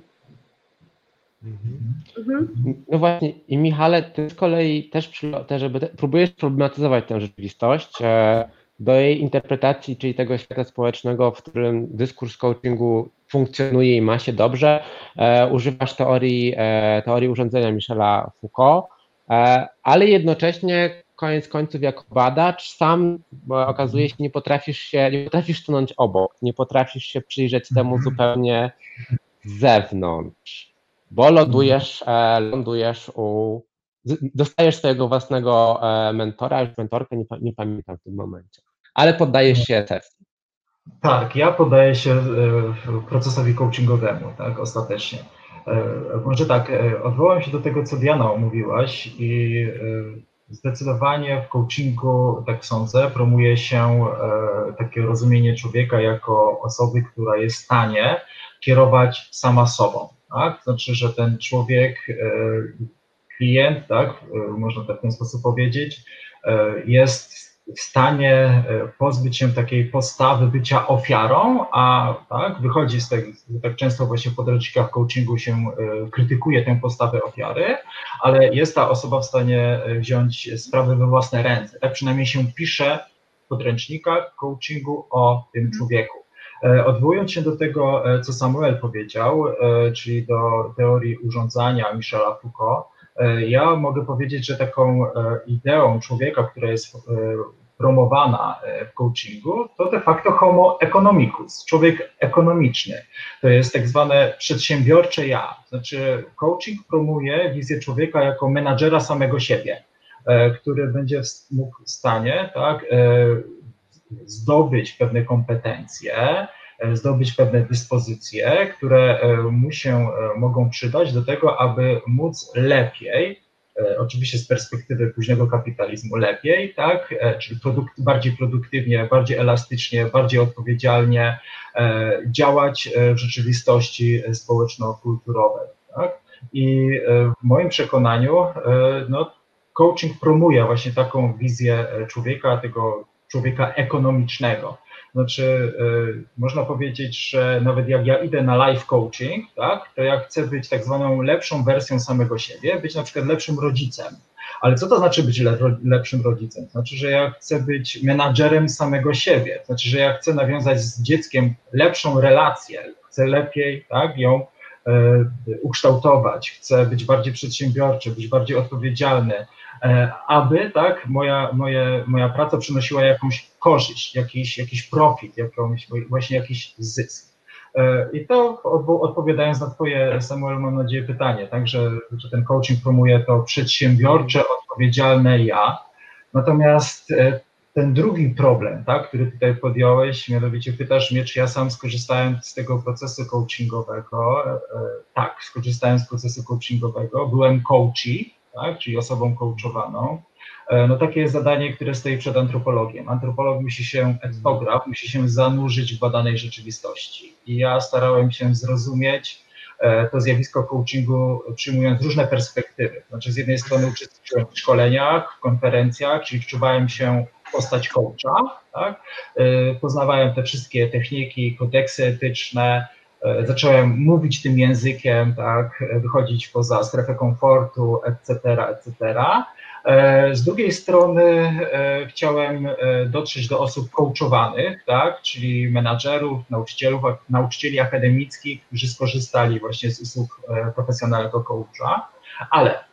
Mhm. No właśnie, i Michale, ty z kolei też, żeby próbujesz problematyzować tę rzeczywistość do jej interpretacji, czyli tego świata społecznego, w którym dyskurs coachingu funkcjonuje i ma się dobrze, e, używasz teorii, e, teorii urządzenia Michela Foucault, e, ale jednocześnie koniec końców jako badacz sam okazuje się nie potrafisz się, nie potrafisz stanąć obok, nie potrafisz się przyjrzeć temu zupełnie z zewnątrz, bo lądujesz, e, lądujesz u dostajesz swojego własnego e, mentora, już mentorkę, nie, nie, pamiętam w tym momencie, ale poddajesz się testom. Tak, ja poddaję się e, procesowi coachingowemu, tak, ostatecznie. E, może tak, odwołam się do tego, co Diana omówiłaś i zdecydowanie w coachingu, tak sądzę, promuje się takie rozumienie człowieka jako osoby, która jest w stanie kierować sama sobą. Tak? Znaczy, że ten człowiek klient, tak, e, można tak w ten sposób powiedzieć, e, jest w stanie e, pozbyć się takiej postawy bycia ofiarą, a tak, wychodzi z tego, tak często właśnie w podręcznikach coachingu się krytykuje tę postawę ofiary, ale jest ta osoba w stanie wziąć sprawy we własne ręce. Tak przynajmniej się pisze w podręcznikach coachingu o tym człowieku. Odwołując się do tego, co Samuel powiedział, czyli do teorii urządzania Michela Foucault, E, ja mogę powiedzieć, że taką e, ideą człowieka, która jest e, promowana w coachingu, to de facto homo economicus, człowiek ekonomiczny. To jest tak zwane przedsiębiorcze ja. Znaczy, coaching promuje wizję człowieka jako menadżera samego siebie, który będzie mógł w stanie tak, zdobyć pewne kompetencje, E, zdobyć pewne dyspozycje, które e, mu się e, mogą przydać do tego, aby móc lepiej, oczywiście z perspektywy późnego kapitalizmu lepiej, tak, czyli produkt, bardziej produktywnie, bardziej elastycznie, bardziej odpowiedzialnie działać w rzeczywistości społeczno-kulturowej. Tak? I w moim przekonaniu no, coaching promuje właśnie taką wizję człowieka, tego człowieka ekonomicznego. Znaczy, y, można powiedzieć, że nawet jak ja idę na life coaching, tak, to ja chcę być tak zwaną lepszą wersją samego siebie, być na przykład lepszym rodzicem. Ale co to znaczy być lepszym rodzicem? Znaczy, że ja chcę być menadżerem samego siebie. Znaczy, że ja chcę nawiązać z dzieckiem lepszą relację, chcę lepiej tak, ją e, ukształtować, chcę być bardziej przedsiębiorczy, być bardziej odpowiedzialny, E, aby tak, moja, moje, moja praca przynosiła jakąś korzyść, jakiś, jakiś profit, jakąś, właśnie jakiś zysk. E, I to odpowiadając na Twoje, Samuel, mam nadzieję, pytanie, tak, że, ten coaching promuje to przedsiębiorcze, odpowiedzialne ja. Natomiast e, ten drugi problem, tak, który tutaj podjąłeś, mianowicie pytasz mnie, czy ja sam skorzystałem z tego procesu coachingowego. Tak, skorzystałem z procesu coachingowego, byłem coachy, tak, czyli osobą coachowaną, e, no takie jest zadanie, które stoi przed antropologiem. Antropolog musi się, etnograf musi się zanurzyć w badanej rzeczywistości. I ja starałem się zrozumieć e, to zjawisko coachingu, przyjmując różne perspektywy. Znaczy z jednej strony uczestniczyłem w szkoleniach, w konferencjach, czyli wczuwałem się postać coacha, tak? E, poznawałem te wszystkie techniki, kodeksy etyczne, zacząłem mówić tym językiem, tak, wychodzić poza strefę komfortu, etc., etc. Z drugiej strony chciałem dotrzeć do osób coachowanych, tak, czyli menadżerów, nauczycielów, nauczycieli akademickich, którzy skorzystali właśnie z usług profesjonalnego coacha, ale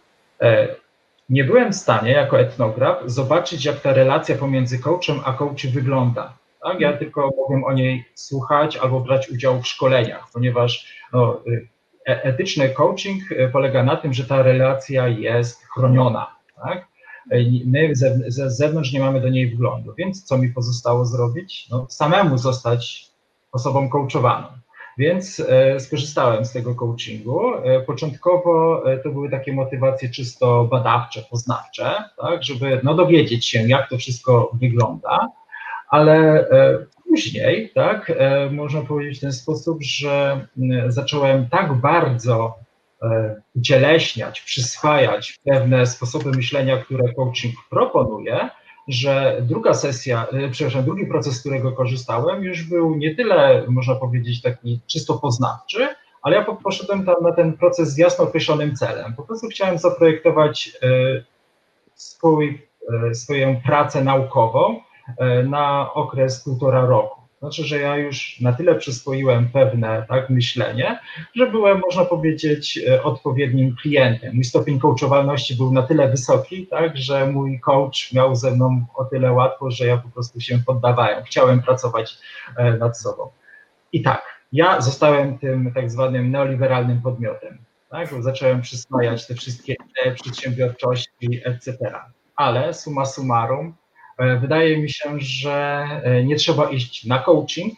nie byłem w stanie jako etnograf zobaczyć, jak ta relacja pomiędzy coachem a coachy wygląda. Tak? Ja tylko mogłem o niej słuchać albo brać udział w szkoleniach, ponieważ no, e, etyczny coaching e, polega na tym, że ta relacja jest chroniona. Tak? E, my z zewnątrz nie mamy do niej wglądu, więc co mi pozostało zrobić? No, samemu zostać osobą coachowaną. Więc e, skorzystałem z tego coachingu. E, początkowo e, to były takie motywacje czysto badawcze, poznawcze, tak, żeby no, dowiedzieć się, jak to wszystko wygląda, ale później, tak, można powiedzieć w ten sposób, że zacząłem tak bardzo ucieleśniać, przyswajać pewne sposoby myślenia, które coaching proponuje, że druga sesja, e, przepraszam, drugi proces, z którego korzystałem, już był nie tyle, można powiedzieć, taki czysto poznawczy, ale ja poszedłem tam na ten proces z jasno określonym celem. Po prostu chciałem zaprojektować e, swój, e, swoją pracę naukową na okres półtora roku. Znaczy, że ja już na tyle przyswoiłem pewne tak, myślenie, że byłem, można powiedzieć, e, odpowiednim klientem. Mój stopień coachowalności był na tyle wysoki, tak, że mój coach miał ze mną o tyle łatwo, że ja po prostu się poddawałem. Chciałem pracować e, nad sobą. I tak, ja zostałem tym tak zwanym neoliberalnym podmiotem. Tak? Zacząłem przyswajać te wszystkie przedsiębiorczości, etc. Ale summa summarum, wydaje mi się, że e, nie trzeba iść na coaching,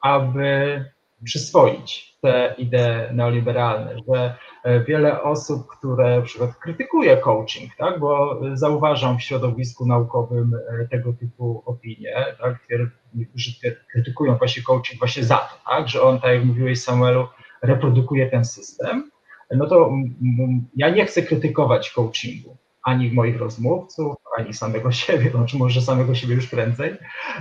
aby przyswoić te idee neoliberalne, że e, wiele osób, które na przykład krytykuje coaching, tak, bo zauważam w środowisku naukowym tego typu opinie, tak, niektórzy krytykują właśnie coaching właśnie za to, tak, że on, tak jak mówiłeś Samuelu, reprodukuje ten system, no to ja nie chcę krytykować coachingu, ani moich rozmówców, ani samego siebie, znaczy może samego siebie już prędzej.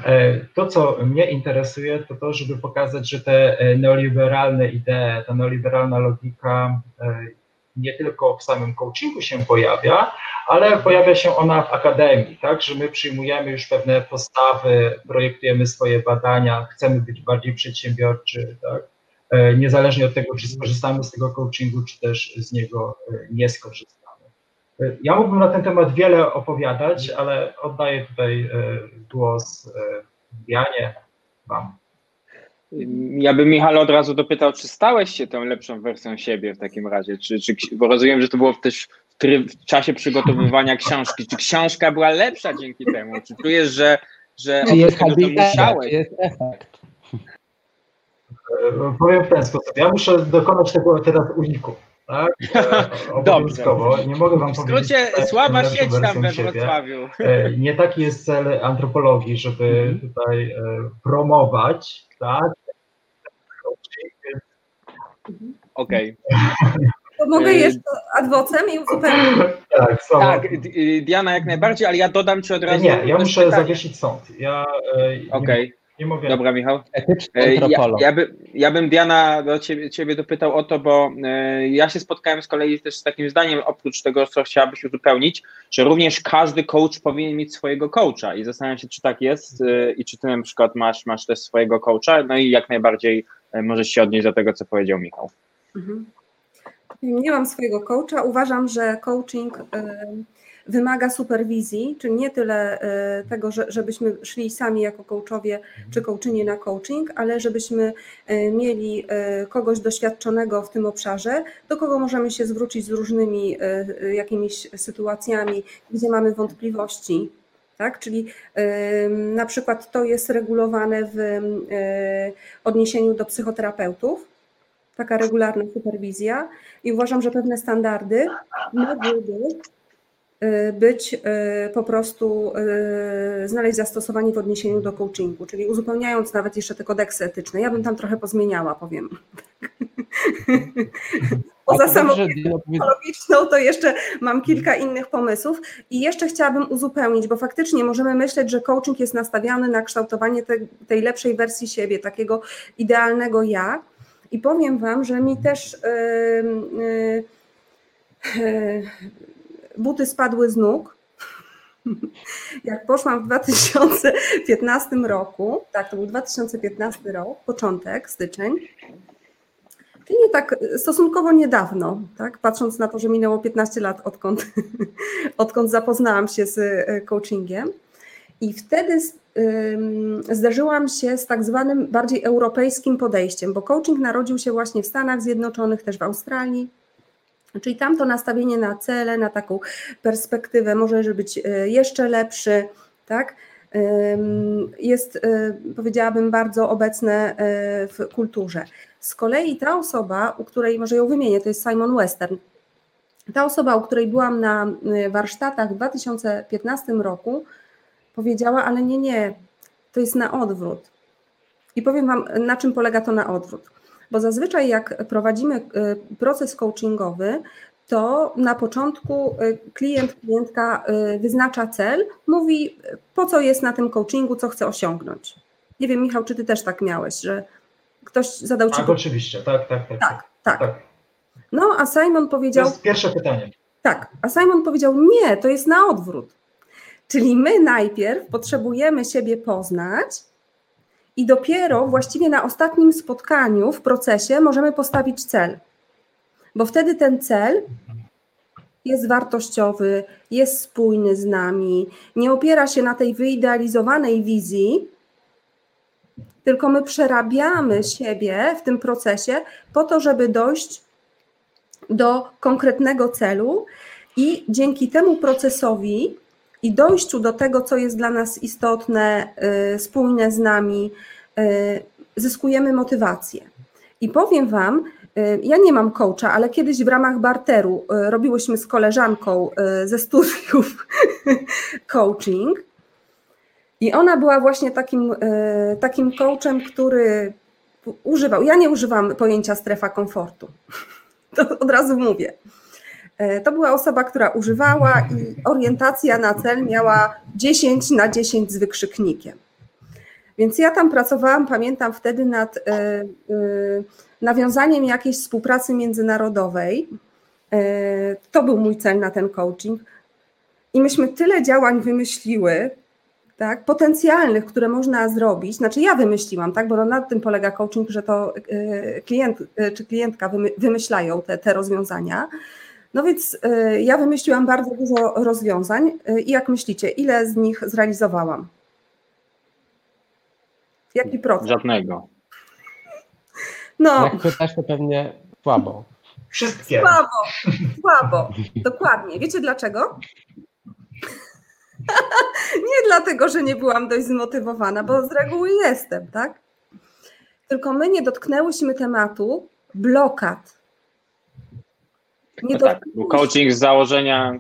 E, to, co mnie interesuje, to to, żeby pokazać, że te e, neoliberalne idee, ta neoliberalna logika e, nie tylko w samym coachingu się pojawia, ale pojawia się ona w akademii, tak, że my przyjmujemy już pewne postawy, projektujemy swoje badania, chcemy być bardziej przedsiębiorczy, tak, niezależnie od tego, czy skorzystamy z tego coachingu, czy też z niego nie skorzystamy. Ja mógłbym na ten temat wiele opowiadać, ale oddaję tutaj e, głos Janie, e, Wam. Ja bym Michał od razu dopytał, czy stałeś się tą lepszą wersją siebie w takim razie? Czy, czy, bo rozumiem, że to było też w, tryb, w czasie przygotowywania książki. Czy książka była lepsza dzięki temu? Czy czujesz, że, że czy jest tego, to musiałeś? Jest efekt? E, powiem w ten sposób. Ja muszę dokonać tego teraz uniku tak? E, Dobrze. Nie mogę wam w skrócie, powiedzieć. słaba sieć tam we Wrocławiu. E, nie taki jest cel antropologii, żeby -hmm. tutaj e, promować, tak? Okej. Okay. To mogę jeszcze adwocem i uzupełnić. Tak, tak, Diana jak najbardziej, ale ja dodam ci od razu. Nie, ja muszę pytanie. zawiesić sąd. Ja, Okej. Okay. Nie mogę. Dobra, Michał. Etyczny e. Ja, ja, by, ja bym Diana do ciebie, ciebie dopytał o to, bo e, ja się spotkałem z kolei też z takim zdaniem, oprócz tego, co chciałabyś uzupełnić, że również każdy coach powinien mieć swojego coacha i zastanawiam się, czy tak jest e, i czy ty na przykład masz, masz też swojego coacha, no i jak najbardziej e, możesz się odnieść do tego, co powiedział Michał. Mhm. Nie mam swojego coacha. Uważam, że coaching wymaga superwizji, czyli nie tyle e, tego, że, żebyśmy szli sami jako coachowie czy coachinie na coaching, ale żebyśmy e, mieli e, kogoś doświadczonego w tym obszarze, do kogo możemy się zwrócić z różnymi jakimiś sytuacjami, gdzie mamy wątpliwości. Tak? Czyli na przykład to jest regulowane w odniesieniu do psychoterapeutów, taka regularna superwizja i uważam, że pewne standardy mogłyby być y, po prostu, y, znaleźć zastosowanie w odniesieniu do coachingu, czyli uzupełniając nawet jeszcze te kodeksy etyczne. Ja bym tam trochę pozmieniała, powiem. Poza samą psychologiczną to jeszcze mam kilka innych pomysłów i jeszcze chciałabym uzupełnić, bo faktycznie możemy myśleć, że coaching jest nastawiony na kształtowanie te, tej lepszej wersji siebie, takiego idealnego ja, I powiem Wam, że mi też yy, yy, buty spadły z nóg. Jak poszłam w 2015 roku, tak, to był 2015 rok, początek, styczeń, czyli nie tak stosunkowo niedawno, tak, patrząc na to, że minęło 15 lat, odkąd, odkąd zapoznałam się z e, coachingiem. I wtedy zderzyłam się z tak zwanym bardziej europejskim podejściem, bo coaching narodził się właśnie w Stanach Zjednoczonych, też w Australii. Czyli tam to nastawienie na cele, na taką perspektywę może być e, jeszcze lepszy, tak? Jest, e, powiedziałabym, bardzo obecne e, w kulturze. Z kolei ta osoba, u której może ją wymienię, to jest Simon Western. Ta osoba, u której byłam na warsztatach w 2015 roku, powiedziała, ale nie, nie, to jest na odwrót. I powiem Wam, na czym polega to na odwrót. Bo zazwyczaj, jak prowadzimy y, proces coachingowy, to na początku y, klient, klientka y, wyznacza cel, mówi, po co jest na tym coachingu, co chce osiągnąć. Nie wiem, Michał, czy ty też tak miałeś, że ktoś zadał ci. Tak, oczywiście, tak, tak, tak. Tak, tak. tak. No, a Simon powiedział. To jest pierwsze pytanie. Tak, a Simon powiedział: Nie, to jest na odwrót. Czyli my najpierw potrzebujemy siebie poznać, i dopiero właściwie na ostatnim spotkaniu w procesie możemy postawić cel. Bo wtedy ten cel jest wartościowy, jest spójny z nami, nie opiera się na tej wyidealizowanej wizji, tylko my przerabiamy siebie w tym procesie po to, żeby dojść do konkretnego celu i dzięki temu procesowi i dojściu do tego, co jest dla nas istotne, y, spójne z nami, y, zyskujemy motywację. I powiem Wam, y, ja nie mam coacha, ale kiedyś w ramach barteru robiłyśmy z koleżanką ze studiów coaching. I ona była właśnie takim, takim coachem, który używał. Ja nie używam pojęcia strefa komfortu. To od razu mówię. E, to była osoba, która używała i orientacja na cel miała 10 na 10 z wykrzyknikiem. Więc ja tam pracowałam, pamiętam wtedy nad e, e, nawiązaniem jakiejś współpracy międzynarodowej. To był mój cel na ten coaching. I myśmy tyle działań wymyśliły, tak, potencjalnych, które można zrobić. Znaczy ja wymyśliłam, tak, bo na tym polega coaching, że to klient czy klientka wymyślają te, te rozwiązania. No więc y, ja wymyśliłam bardzo dużo rozwiązań y, i jak myślicie, ile z nich zrealizowałam? Jaki procent? Żadnego. No. Jak pytasz, to pewnie słabo. Wszystkie. Słabo, słabo. Dokładnie. Wiecie dlaczego? nie dlatego, że nie byłam dość zmotywowana, bo z reguły jestem, tak? Tylko my nie dotknęłyśmy tematu blokad no tak, bo coaching z założenia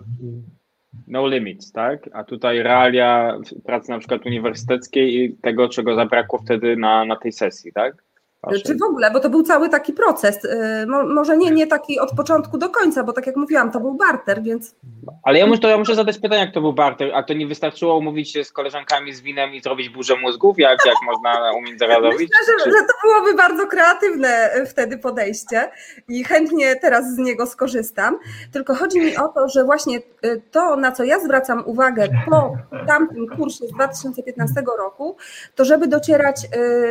no limits, tak? A tutaj realia pracy na przykład uniwersyteckiej i tego, czego zabrakło wtedy na, na tej sesji, tak? Czy w ogóle, bo to był cały taki proces. Y, może nie, nie taki od początku do końca, bo tak jak mówiłam, to był barter, więc. Ale ja muszę, ja muszę zadać pytanie, jak to był barter. A to nie wystarczyło umówić się z koleżankami z winem i zrobić burzę mózgów, jak, jak można u międzynarodowić? Myślę, że, że to byłoby bardzo kreatywne y, wtedy podejście i chętnie teraz z niego skorzystam. Tylko chodzi mi o to, że właśnie y, to, na co ja zwracam uwagę po tamtym kursie z 2015 roku, to żeby docierać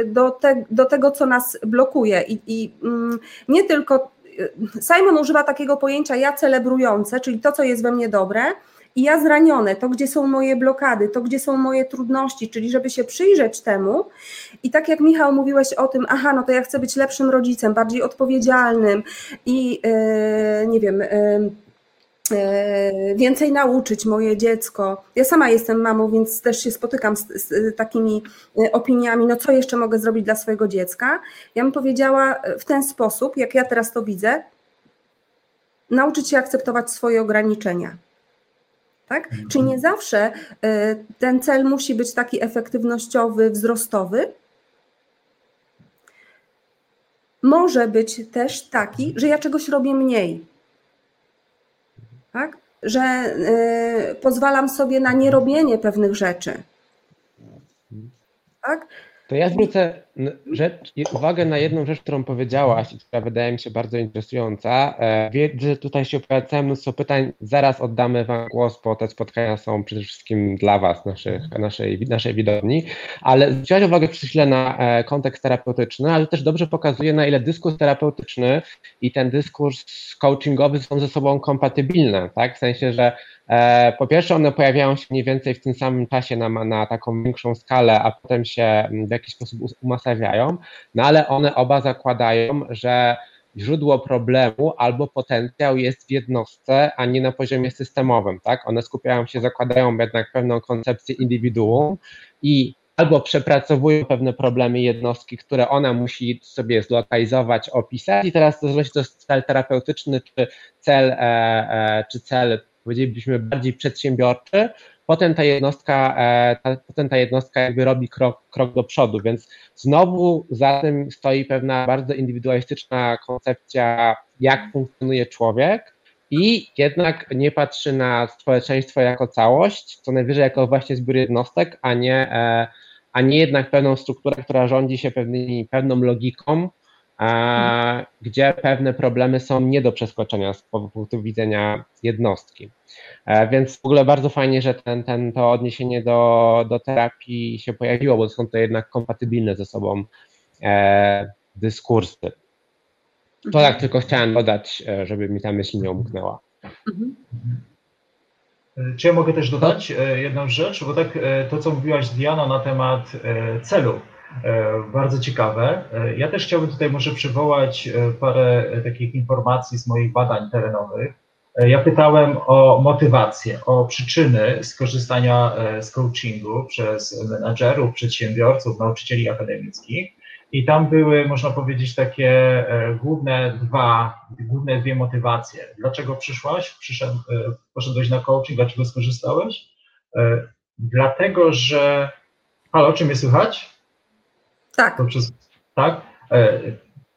do, te, do tego, co nas nas blokuje i, i mm, nie tylko y, Simon używa takiego pojęcia ja celebrujące, czyli to, co jest we mnie dobre, i ja zranione, to gdzie są moje blokady, to gdzie są moje trudności, czyli żeby się przyjrzeć temu. I tak jak Michał mówiłeś o tym, aha, no to ja chcę być lepszym rodzicem, bardziej odpowiedzialnym i yy, nie wiem. Yy, więcej nauczyć moje dziecko. Ja sama jestem mamą, więc też się spotykam z, z, takimi e, opiniami, no co jeszcze mogę zrobić dla swojego dziecka. Ja bym powiedziała w ten sposób, jak ja teraz to widzę, nauczyć się akceptować swoje ograniczenia. Tak? Mhm. Czyli nie zawsze e, ten cel musi być taki efektywnościowy, wzrostowy. Może być też taki, że ja czegoś robię mniej tak? że y, pozwalam sobie na nierobienie pewnych rzeczy. Tak? To ja zwrócę rzecz, uwagę na jedną rzecz, którą powiedziałaś i która wydaje mi się bardzo interesująca. E, wiedzę, że tutaj się pojawia mnóstwo pytań. Zaraz oddamy Wam głos, bo te spotkania są przede wszystkim dla Was, naszych, naszej, naszej widowni. Ale zwróciłaś uwagę przez chwilę na e, kontekst terapeutyczny, ale też dobrze pokazuje, na ile dyskurs terapeutyczny i ten dyskurs coachingowy są ze sobą kompatybilne, tak? W sensie, że po pierwsze, one pojawiają się mniej więcej w tym samym czasie na, na taką większą skalę, a potem się w jakiś sposób umasawiają, no ale one oba zakładają, że źródło problemu albo potencjał jest w jednostce, a nie na poziomie systemowym, tak? One skupiają się, zakładają jednak pewną koncepcję indywiduum i albo przepracowują pewne problemy jednostki, które ona musi sobie zlokalizować, opisać i teraz to czy to cel terapeutyczny, czy cel, e, e, czy cel powiedzielibyśmy bardziej przedsiębiorczy, potem ta jednostka, e, ta, potem ta jednostka jakby robi krok, krok do przodu, więc znowu za tym stoi pewna bardzo indywidualistyczna koncepcja, jak funkcjonuje człowiek i jednak nie patrzy na społeczeństwo jako całość, co najwyżej jako właśnie zbiór jednostek, a nie, e, a nie jednak pewną strukturę, która rządzi się pewnymi, pewną logiką, gdzie pewne problemy są nie do przeskoczenia z punktu widzenia jednostki. E, więc w ogóle bardzo fajnie, że ten, ten, to odniesienie do, do terapii się pojawiło, bo są to jednak kompatybilne ze sobą e, dyskursy. To tak tylko chciałem dodać, e, żeby mi ta myśl nie umknęła. Mhm. Czy ja mogę też dodać jedną rzecz? Bo tak to, co mówiłaś Diana na temat celu, E, bardzo ciekawe. E, ja też chciałbym tutaj może przywołać e, parę takich informacji z moich badań terenowych. Ja pytałem o motywację, o przyczyny skorzystania z coachingu przez menadżerów, przedsiębiorców, nauczycieli akademickich. I tam były, można powiedzieć, takie główne dwa, główne dwie motywacje. Dlaczego przyszłaś, Przyszedł, poszedłeś na coaching, dlaczego skorzystałeś? Dlatego, że. Halo, czy mnie słychać? Tak. Poprzez, tak? E,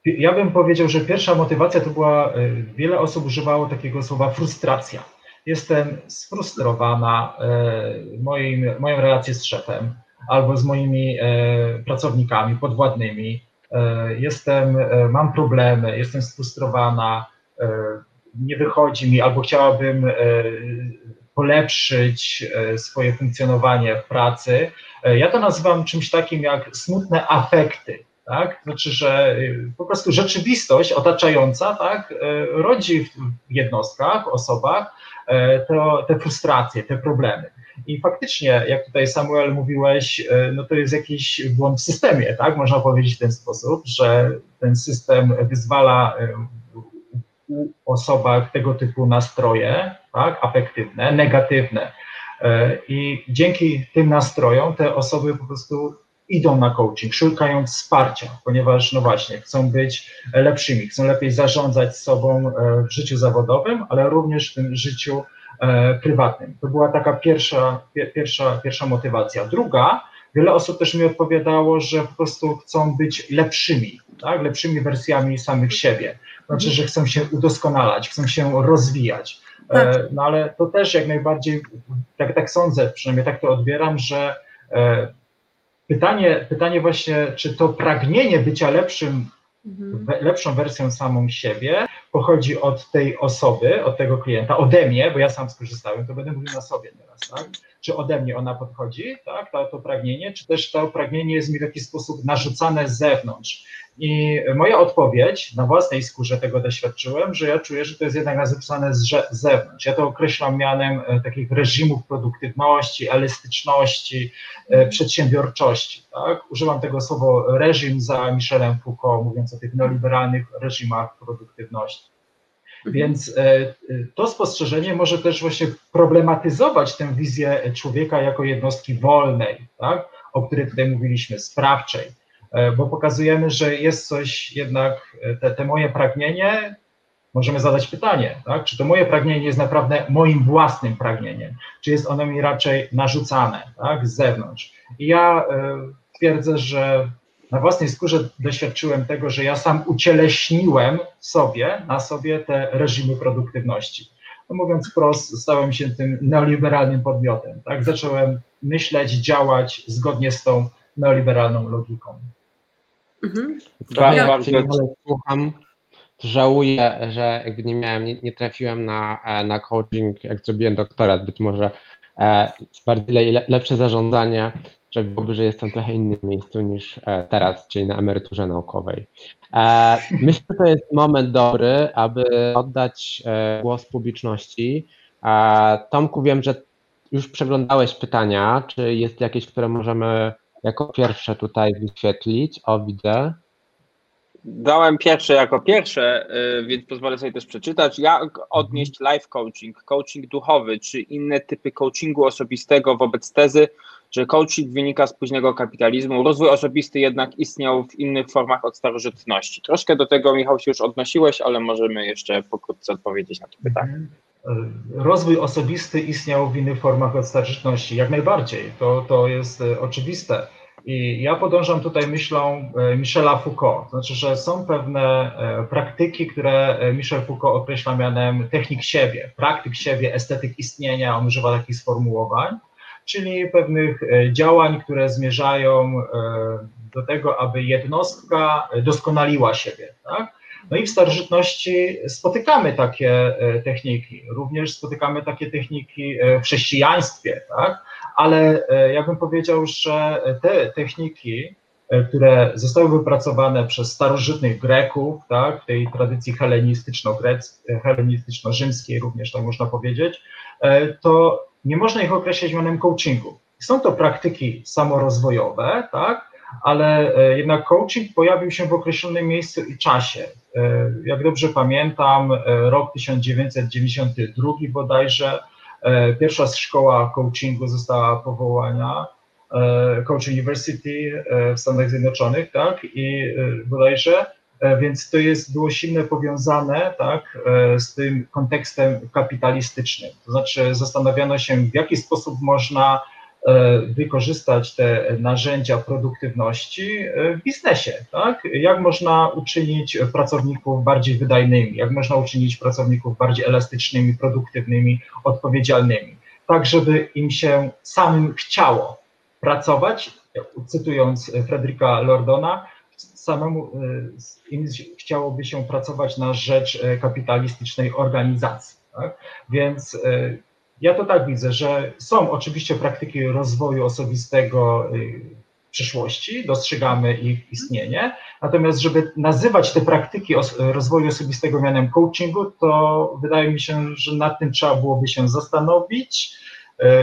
ja bym powiedział, że pierwsza motywacja to była, e, wiele osób używało takiego słowa frustracja. Jestem sfrustrowana e, moim, moją relacją z szefem albo z moimi pracownikami, podwładnymi. Jestem, mam problemy, jestem sfrustrowana, nie wychodzi mi, albo chciałabym polepszyć swoje funkcjonowanie w pracy, E, ja to nazywam czymś takim jak smutne afekty. Tak? Znaczy, że y, po prostu rzeczywistość otaczająca tak, e, rodzi w jednostkach, osobach e, to, te frustracje, te problemy. I faktycznie, jak tutaj Samuel mówiłeś, no to jest jakiś błąd w systemie, tak? Można powiedzieć w ten sposób, że ten system wyzwala u osobach tego typu nastroje, tak? afektywne, negatywne E, I dzięki tym nastrojom te osoby po prostu idą na coaching, szukają wsparcia, ponieważ no właśnie, chcą być lepszymi, chcą lepiej zarządzać sobą e, w życiu zawodowym, ale również w tym życiu e, prywatnym. To była taka pierwsza, pierwsza, pierwsza motywacja. Druga, wiele osób też mi odpowiadało, że po prostu chcą być lepszymi, tak? lepszymi wersjami samych siebie. Znaczy, że chcą się udoskonalać, chcą się rozwijać. Tak. E, no ale to też jak najbardziej, tak, tak sądzę, przynajmniej tak to odbieram, że e, pytanie, pytanie właśnie, czy to pragnienie bycia lepszym, mhm. lepszą wersją samą siebie pochodzi od tej osoby, od tego klienta, ode mnie, bo ja sam skorzystałem, to będę mówił na sobie teraz, tak? Czy ode mnie ona podchodzi, tak, to, to pragnienie, czy też to pragnienie jest mi w jakiś sposób narzucane z zewnątrz. I moja odpowiedź, na własnej skórze tego doświadczyłem, że ja czuję, że to jest jednak narzucane z zewnątrz. Ja to określam mianem e, takich reżimów produktywności, elastyczności, e, przedsiębiorczości. Tak? Używam tego słowa reżim za Michelem Foucault, mówiąc o tych neoliberalnych reżimach produktywności. Więc e, to spostrzeżenie może też właśnie problematyzować tę wizję człowieka jako jednostki wolnej, tak? o której tutaj mówiliśmy, sprawczej E, bo pokazujemy, że jest coś jednak, e, te, te moje pragnienie, możemy zadać pytanie, tak? czy to moje pragnienie jest naprawdę moim własnym pragnieniem, czy jest ono mi raczej narzucane tak? z zewnątrz. I ja e, twierdzę, że na własnej skórze doświadczyłem tego, że ja sam ucieleśniłem sobie, na sobie te reżimy produktywności. No mówiąc wprost, stałem się tym neoliberalnym podmiotem. Tak? Zacząłem myśleć, działać zgodnie z tą neoliberalną logiką. Mhm. Ja, bardzo... słucham, żałuję, że jakby nie miałem, nie, nie trafiłem na, e, na coaching, jak zrobiłem doktorat, być może e, bardziej le, lepsze zarządzanie, że byłoby, że jestem trochę innym miejscu niż e, teraz, czyli na emeryturze naukowej. E, myślę, że to jest moment dobry, aby oddać e, głos publiczności. Tomku, wiem, że już przeglądałeś pytania, czy jest jakieś, które możemy jako pierwsze tutaj wyświetlić? O, widzę. Dałem pierwsze jako pierwsze, więc pozwolę sobie też przeczytać. Jak odnieść life coaching, coaching duchowy, czy inne typy coachingu osobistego wobec tezy, że coaching wynika z późnego kapitalizmu. Rozwój osobisty jednak istniał w innych formach od starożytności. Troszkę do tego, Michał, się już odnosiłeś, ale możemy jeszcze pokrótce odpowiedzieć na to pytanie. Mhm. Rozwój osobisty istniał w innych formach od starożytności. Jak najbardziej, to, to jest e, oczywiste. I ja podążam tutaj myślą e, Michela Foucault, znaczy, że są pewne e, praktyki, które Michel Foucault określa mianem technik siebie, praktyk siebie, estetyk istnienia, on używa takich sformułowań, czyli pewnych e, działań, które zmierzają e, do tego, aby jednostka doskonaliła siebie. Tak? No i w starożytności spotykamy takie e, techniki, również spotykamy takie techniki w chrześcijaństwie, tak? ale ja bym powiedział, że te techniki, które zostały wypracowane przez starożytnych Greków, tak, tej tradycji helenistyczno-rzymskiej również tak można powiedzieć, to nie można ich określić mianem coachingu. Są to praktyki samorozwojowe, tak, ale e, jednak coaching pojawił się w określonym miejscu i czasie. E, jak dobrze pamiętam, e, rok 1992 bodajże, pierwsza szkoła coachingu została powołana, Coach University w Stanach Zjednoczonych, tak, i bodajże. E, więc to jest, było silne powiązane tak, e, z tym kontekstem kapitalistycznym. To znaczy zastanawiano się, w jaki sposób można e, wykorzystać te narzędzia produktywności w biznesie, tak? Jak można uczynić pracowników bardziej wydajnymi, jak można uczynić pracowników bardziej elastycznymi, produktywnymi, odpowiedzialnymi, tak żeby im się samym chciało pracować, cytując Fredrika Lordona, samemu im chciałoby się pracować na rzecz e, kapitalistycznej organizacji. Tak? Więc e, ja to tak widzę, że są oczywiście praktyki rozwoju osobistego w przyszłości, dostrzegamy ich istnienie, natomiast żeby nazywać te praktyki rozwoju osobistego mianem coachingu, to wydaje mi się, że nad tym trzeba byłoby się zastanowić,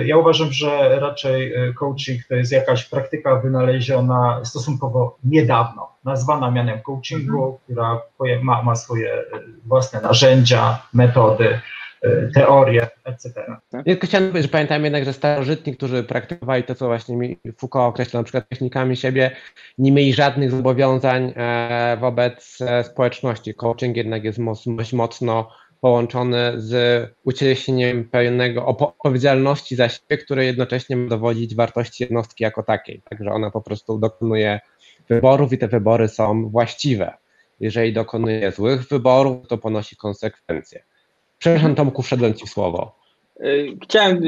ja uważam, że raczej e, coaching to jest jakaś praktyka wynaleziona stosunkowo niedawno, nazwana mianem coachingu, mhm. która ma, ma swoje e, własne narzędzia, metody, teorie, etc. Ja chciałem powiedzieć, że pamiętam jednak, że starożytni, którzy praktykowali to, co właśnie Foucault określa na przykład technikami siebie, nie mieli żadnych zobowiązań wobec społeczności. Coaching jednak jest dość mocno połączone z ucieleśnieniem pewnego odpowiedzialności za siebie, które jednocześnie ma dowodzić wartości jednostki jako takiej. Także ona po prostu dokonuje wyborów i te wybory są właściwe. Jeżeli dokonuje złych wyborów, to ponosi konsekwencje. Przepraszam Tomku, wszedłem Ci w słowo. Y, chciałem,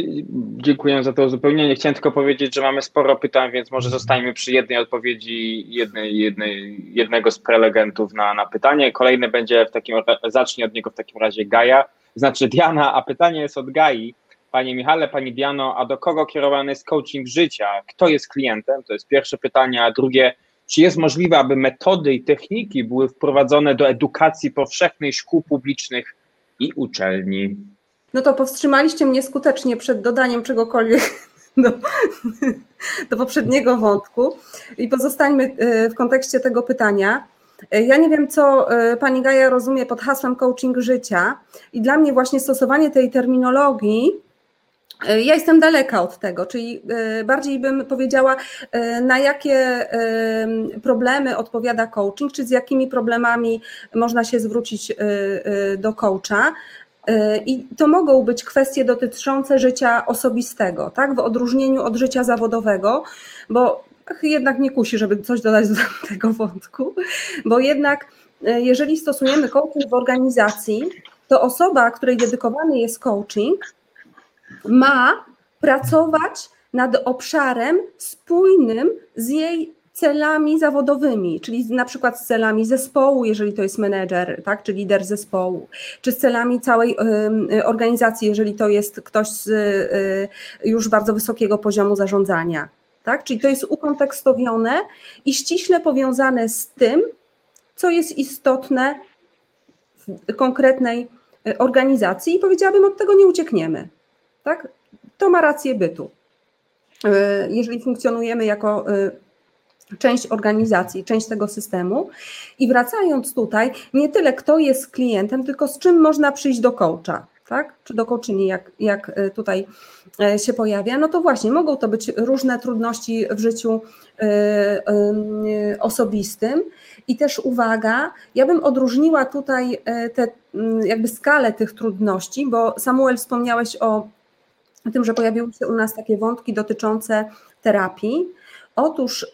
dziękuję za to uzupełnienie. Chciałem tylko powiedzieć, że mamy sporo pytań, więc może mhm. zostańmy przy jednej odpowiedzi jednej, jednej, jednego z prelegentów na, na pytanie. Kolejne będzie w takim zacznie od niego w takim razie Gaja, znaczy Diana, a pytanie jest od Gai. Panie Michale, Pani Diano, a do kogo kierowany jest coaching życia? Kto jest klientem? To jest pierwsze pytanie, a drugie, czy jest możliwe, aby metody i techniki były wprowadzone do edukacji powszechnej szkół publicznych i uczelni? No to powstrzymaliście mnie skutecznie przed dodaniem czegokolwiek do, do poprzedniego wątku i pozostańmy e, w kontekście tego pytania. E, ja nie wiem, co e, pani Gaja rozumie pod hasłem coaching życia, i dla mnie właśnie stosowanie tej terminologii. Ja jestem daleka od tego, czyli bardziej bym powiedziała, na jakie problemy odpowiada coaching, czy z jakimi problemami można się zwrócić do coacha. E, I to mogą być kwestie dotyczące życia osobistego, tak? W odróżnieniu od życia zawodowego, bo jednak nie kusi, żeby coś dodać do tego wątku, bo jednak e, jeżeli stosujemy coaching w organizacji, to osoba, której dedykowany jest coaching, ma pracować nad obszarem spójnym z jej celami zawodowymi, czyli na przykład z celami zespołu, jeżeli to jest menedżer, tak, czy lider zespołu, czy z celami całej organizacji, jeżeli to jest ktoś z y, już bardzo wysokiego poziomu zarządzania. Tak? Czyli to jest ukontekstowione i ściśle powiązane z tym, co jest istotne w konkretnej y, organizacji i powiedziałabym, od tego nie uciekniemy. Tak? To ma rację bytu. Jeżeli funkcjonujemy jako część organizacji, część tego systemu. I wracając tutaj, nie tyle kto jest klientem, tylko z czym można przyjść do coacha. Tak? Czy do coachingi, jak, jak e, tutaj e, się pojawia, no to właśnie mogą to być różne trudności w życiu e, osobistym. I też uwaga, ja bym odróżniła tutaj te, jakby skalę tych trudności, bo Samuel wspomniałeś o tym, że pojawiły się u nas takie wątki dotyczące terapii. Otóż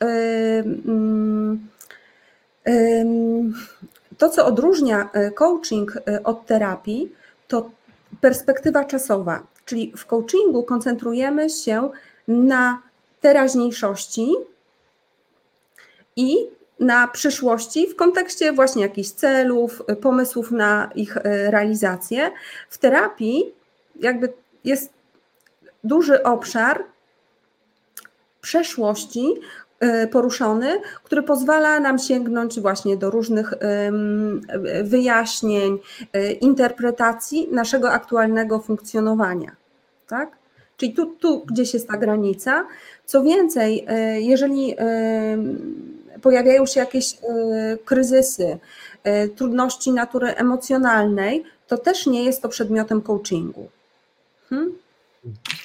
to, co odróżnia e, coaching od terapii, to perspektywa czasowa. Czyli w coachingu koncentrujemy się na teraźniejszości i na przyszłości w kontekście właśnie jakichś celów, pomysłów na ich realizację. W terapii jakby jest duży obszar przeszłości e, poruszony, który pozwala nam sięgnąć właśnie do różnych wyjaśnień, e, interpretacji naszego aktualnego funkcjonowania. Tak? Czyli tu, tu gdzieś jest ta granica. Co więcej, e, jeżeli pojawiają się jakieś kryzysy, trudności natury emocjonalnej, to też nie jest to przedmiotem coachingu. Hmm?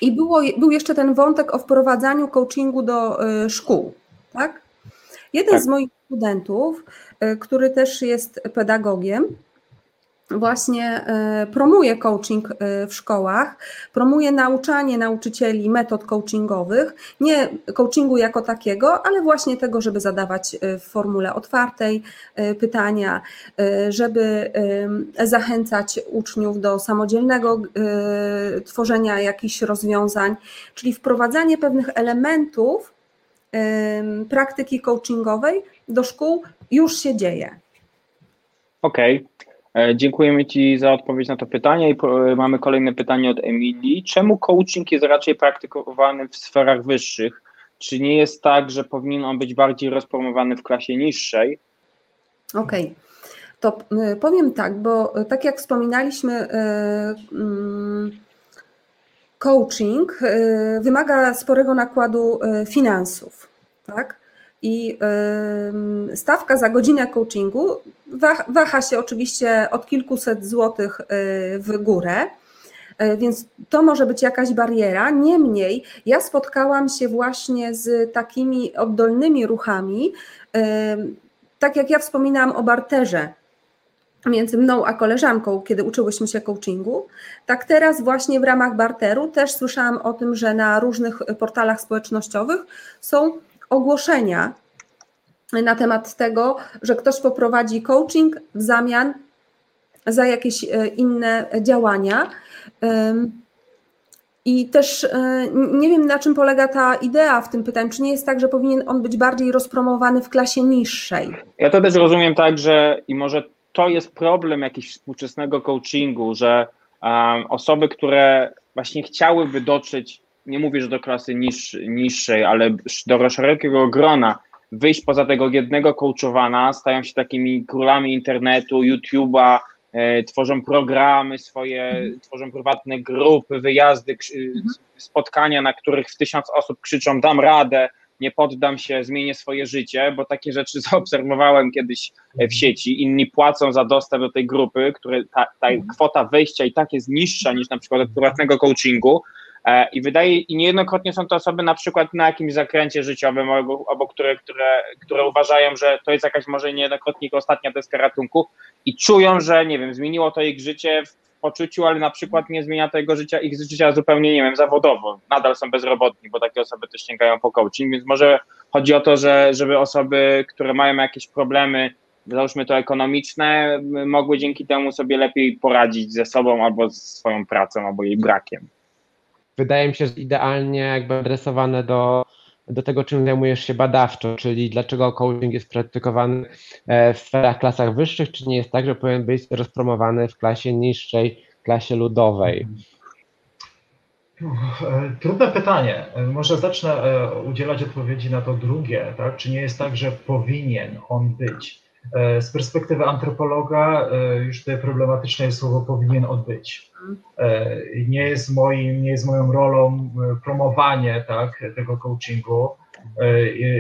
I było, był jeszcze ten wątek o wprowadzaniu coachingu do y, szkół. Tak? Jeden tak. z moich studentów, y, który też jest pedagogiem, właśnie e, promuje coaching e, w szkołach, promuje nauczanie nauczycieli metod coachingowych, nie coachingu jako takiego, ale właśnie tego, żeby zadawać e, w formule otwartej pytania, żeby zachęcać uczniów do samodzielnego tworzenia jakichś rozwiązań, czyli wprowadzanie pewnych elementów praktyki coachingowej do szkół już się dzieje. Okej. Okay. E, dziękujemy Ci za odpowiedź na to pytanie i e, mamy kolejne pytanie od Emilii. Czemu coaching jest raczej praktykowany w sferach wyższych? Czy nie jest tak, że powinien on być bardziej rozpromowany w klasie niższej? Okej. Okay. To e, powiem tak, bo tak jak wspominaliśmy, mm, coaching wymaga sporego nakładu finansów, tak? I stawka za godzinę coachingu waha się oczywiście od kilkuset złotych y, w górę. Y, więc to może być jakaś bariera. Niemniej ja spotkałam się właśnie z takimi oddolnymi ruchami, tak jak ja wspominałam o barterze między mną a koleżanką, kiedy uczyłyśmy się coachingu, tak teraz właśnie w ramach barteru też słyszałam o tym, że na różnych portalach społecznościowych są ogłoszenia na temat tego, że ktoś poprowadzi coaching w zamian za jakieś e, inne działania. I też e, nie wiem, na czym polega ta idea w tym pytaniu. Czy nie jest tak, że powinien on być bardziej rozpromowany w klasie niższej? Ja to też rozumiem tak, że i może to jest problem jakiegoś współczesnego coachingu, że um, osoby, które właśnie chciałyby dotrzeć nie mówię, że do klasy niż, niższej, ale do szerokiego grona, wyjść poza tego jednego coachowana, stają się takimi królami internetu, YouTube'a, e, tworzą programy swoje, mhm. tworzą prywatne grupy, wyjazdy, mhm. spotkania, na których w tysiąc osób krzyczą dam radę, nie poddam się, zmienię swoje życie, bo takie rzeczy zaobserwowałem kiedyś w mhm. sieci. Inni płacą za dostęp do tej grupy, które ta, ta kwota wejścia i tak jest niższa niż na przykład od prywatnego coachingu, I wydaje, i niejednokrotnie są to osoby na przykład na jakimś zakręcie życiowym, albo, albo które, które, które uważają, że to jest jakaś może niejednokrotnie ostatnia deska ratunku i czują, że nie wiem, zmieniło to ich życie w poczuciu, ale na przykład nie zmienia tego życia, ich życia zupełnie, nie wiem, zawodowo. Nadal są bezrobotni, bo takie osoby też sięgają po coaching, więc może chodzi o to, że żeby osoby, które mają jakieś problemy, załóżmy to ekonomiczne, mogły dzięki temu sobie lepiej poradzić ze sobą albo ze swoją pracą, albo jej brakiem wydaje mi się, że idealnie jakby adresowane do do tego, czym zajmujesz się badawczo, czyli dlaczego coaching jest praktykowany w sferach klasach wyższych, czy nie jest tak, że powinien być rozpromowany w klasie niższej, klasie ludowej? Trudne pytanie. Może zacznę udzielać odpowiedzi na to drugie. Tak? Czy nie jest tak, że powinien on być? E, z perspektywy antropologa e, już tutaj problematyczne słowo powinien odbyć. E, nie jest, moim, nie jest moją rolą promowanie tak, tego coachingu.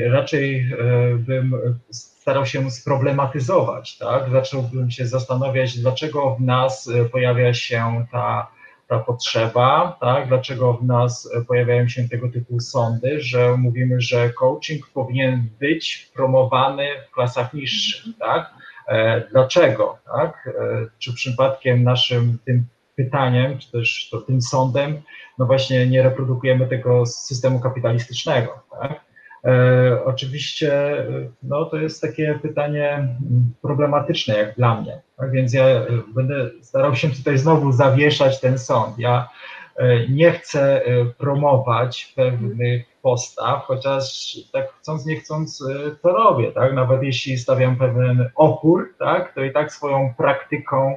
Raczej bym starał się sproblematyzować, tak? zacząłbym się zastanawiać, dlaczego w nas pojawia się ta ta potrzeba, tak? dlaczego w nas pojawiają się tego typu sądy, że mówimy, że coaching powinien być promowany w klasach niższych. Tak? E, dlaczego? Tak? E, czy przypadkiem naszym tym pytaniem, czy też to tym sądem, no właśnie nie reprodukujemy tego systemu kapitalistycznego. Tak? E, oczywiście no, to jest takie pytanie problematyczne jak dla mnie, tak więc ja e, będę starał się tutaj znowu zawieszać ten sąd. Ja e, nie chcę promować pewnych postaw, chociaż tak chcąc, nie chcąc to robię, tak? Nawet jeśli stawiam pewien opór, tak, to i tak swoją praktyką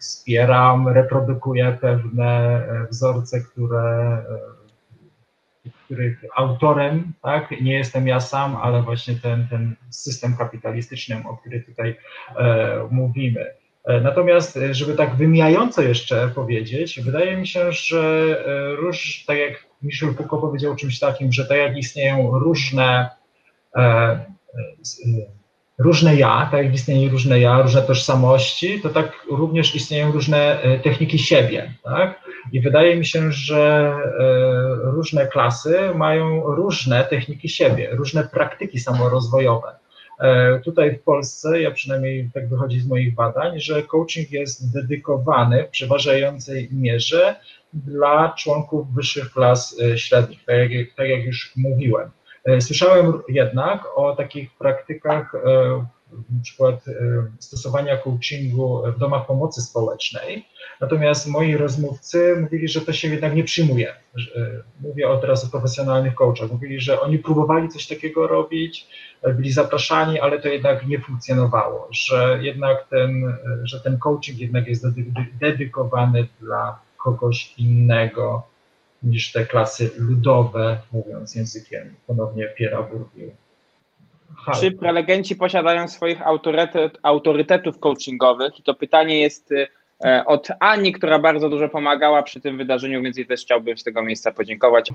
wspieram, reprodukuję pewne wzorce, które których autorem tak, nie jestem ja sam, ale właśnie ten, ten system kapitalistyczny, o którym tutaj e, mówimy. E, natomiast, e, żeby tak wymijająco jeszcze powiedzieć, wydaje mi się, że e, róż, tak jak Michel Foucault powiedział czymś takim, że tak jak istnieją różne e, różne ja, tak jak istnieją różne ja, różne tożsamości, to tak również istnieją różne techniki siebie, tak? I wydaje mi się, że e, różne klasy mają różne techniki siebie, różne praktyki samorozwojowe. E, tutaj w Polsce, ja przynajmniej tak wychodzi z moich badań, że coaching jest dedykowany w przeważającej mierze dla członków wyższych klas e, średnich, tak jak, tak jak już mówiłem. Słyszałem jednak o takich praktykach, na przykład stosowania coachingu w domach pomocy społecznej, Natomiast moi rozmówcy mówili, że to się jednak nie przyjmuje. Mówię teraz o profesjonalnych coachach. Mówili, że oni próbowali coś takiego robić, byli zapraszani, ale to jednak nie funkcjonowało, że jednak ten, że ten coaching jednak jest dedykowany dla kogoś innego niż te klasy ludowe, mówiąc językiem ponownie Piera Bourdieu. Czy prelegenci posiadają swoich autorytet, autorytetów coachingowych? I to pytanie jest E, od Ani, która bardzo dużo pomagała przy tym wydarzeniu, więc jej też chciałbym z tego miejsca podziękować.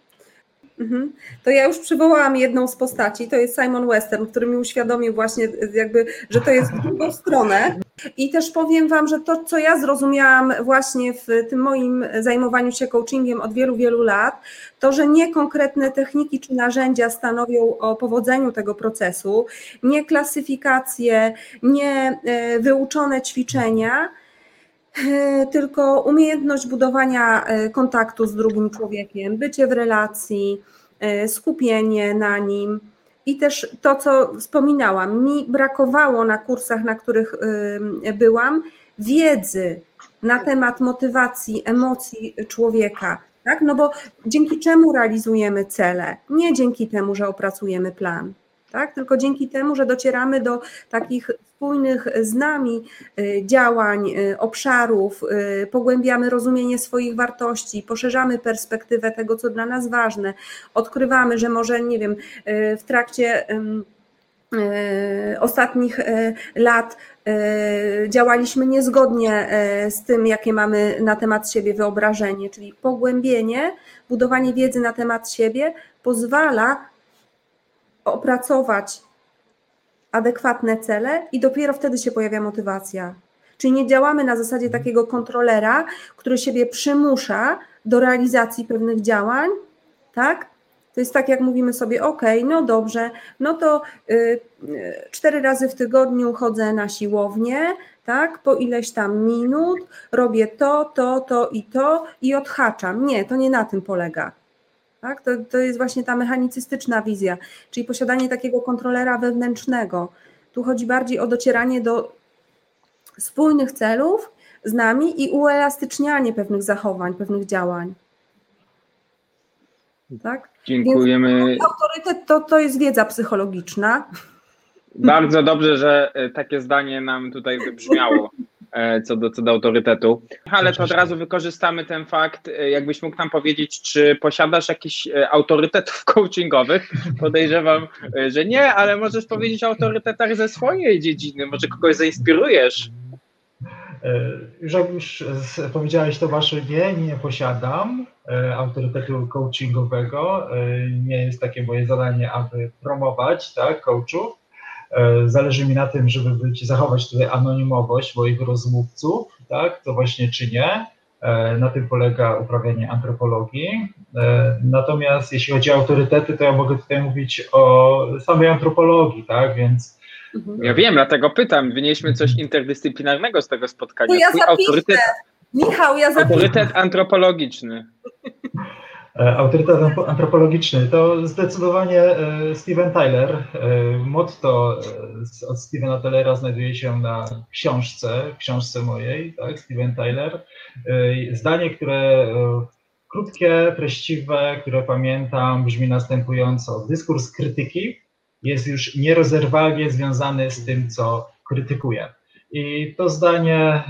Mhm. To ja już przywołałam jedną z postaci, to jest Simon Western, który mi uświadomił właśnie jakby, że to jest w drugą stronę. I też powiem Wam, że to, co ja zrozumiałam właśnie w tym moim zajmowaniu się coachingiem od wielu, wielu lat, to, że nie konkretne techniki czy narzędzia stanowią o powodzeniu tego procesu, nie klasyfikacje, nie e, wyuczone ćwiczenia, E, tylko umiejętność budowania e, kontaktu z drugim człowiekiem, bycie w relacji, skupienie na nim. I też to, co wspominałam, mi brakowało na kursach, na których byłam, wiedzy na temat motywacji, emocji człowieka. Tak? No bo dzięki czemu realizujemy cele? Nie dzięki temu, że opracujemy plan tak? tylko dzięki temu, że docieramy do takich spójnych z nami y, działań, y, obszarów, y, pogłębiamy rozumienie swoich wartości, poszerzamy perspektywę tego, co dla nas ważne, odkrywamy, że może, nie wiem, w trakcie ostatnich lat działaliśmy niezgodnie z tym, jakie mamy na temat siebie wyobrażenie, czyli pogłębienie, budowanie wiedzy na temat siebie pozwala opracować adekwatne cele i dopiero wtedy się pojawia motywacja. Czyli nie działamy na zasadzie takiego kontrolera, który siebie przymusza do realizacji pewnych działań, tak? To jest tak, jak mówimy sobie, ok, no dobrze, no to y, cztery razy w tygodniu chodzę na siłownię, tak, po ileś tam minut, robię to, to, to i to i odhaczam. Nie, to nie na tym polega. Tak? To, to jest właśnie ta mechanicystyczna wizja, czyli posiadanie takiego kontrolera wewnętrznego. Tu chodzi bardziej o docieranie do spójnych celów z nami i uelastycznianie pewnych zachowań, pewnych działań. Tak? Dziękujemy. Więc autorytet to, to jest wiedza psychologiczna. Bardzo dobrze, że e, takie zdanie nam tutaj wybrzmiało co do, co do autorytetu. Ale to od razu wykorzystamy ten fakt. E, jakbyś mógł nam powiedzieć, czy posiadasz jakiś autorytetów coachingowych? Podejrzewam, że nie, ale możesz powiedzieć o autorytetach ze swojej dziedziny. Może kogoś zainspirujesz? Już jak już powiedziałeś Tomaszu, nie, nie posiadam autorytetu coachingowego. Nie jest takie moje zadanie, aby promować tak, coachów E, zależy mi na tym, żeby być, zachować tutaj anonimowość moich rozmówców, tak, to właśnie czynię. E, na tym polega uprawianie antropologii. E, natomiast jeśli chodzi o autorytety, to ja mogę tutaj mówić o samej antropologii, tak, więc mhm. ja wiem, dlatego pytam. Wynieśmy coś interdyscyplinarnego z tego spotkania. To ja Twój autorytet, Michał, ja zapiszę. Autorytet antropologiczny. E, autorytet antropologiczny to zdecydowanie e, Steven Tyler. E, motto od Stevena Tylera znajduje się na książce, książce mojej, tak, Steven Tyler. Zdanie, które krótkie, treściwe, które pamiętam, brzmi następująco. Dyskurs krytyki jest już nierozerwalnie związany z tym, co krytykuje. I to zdanie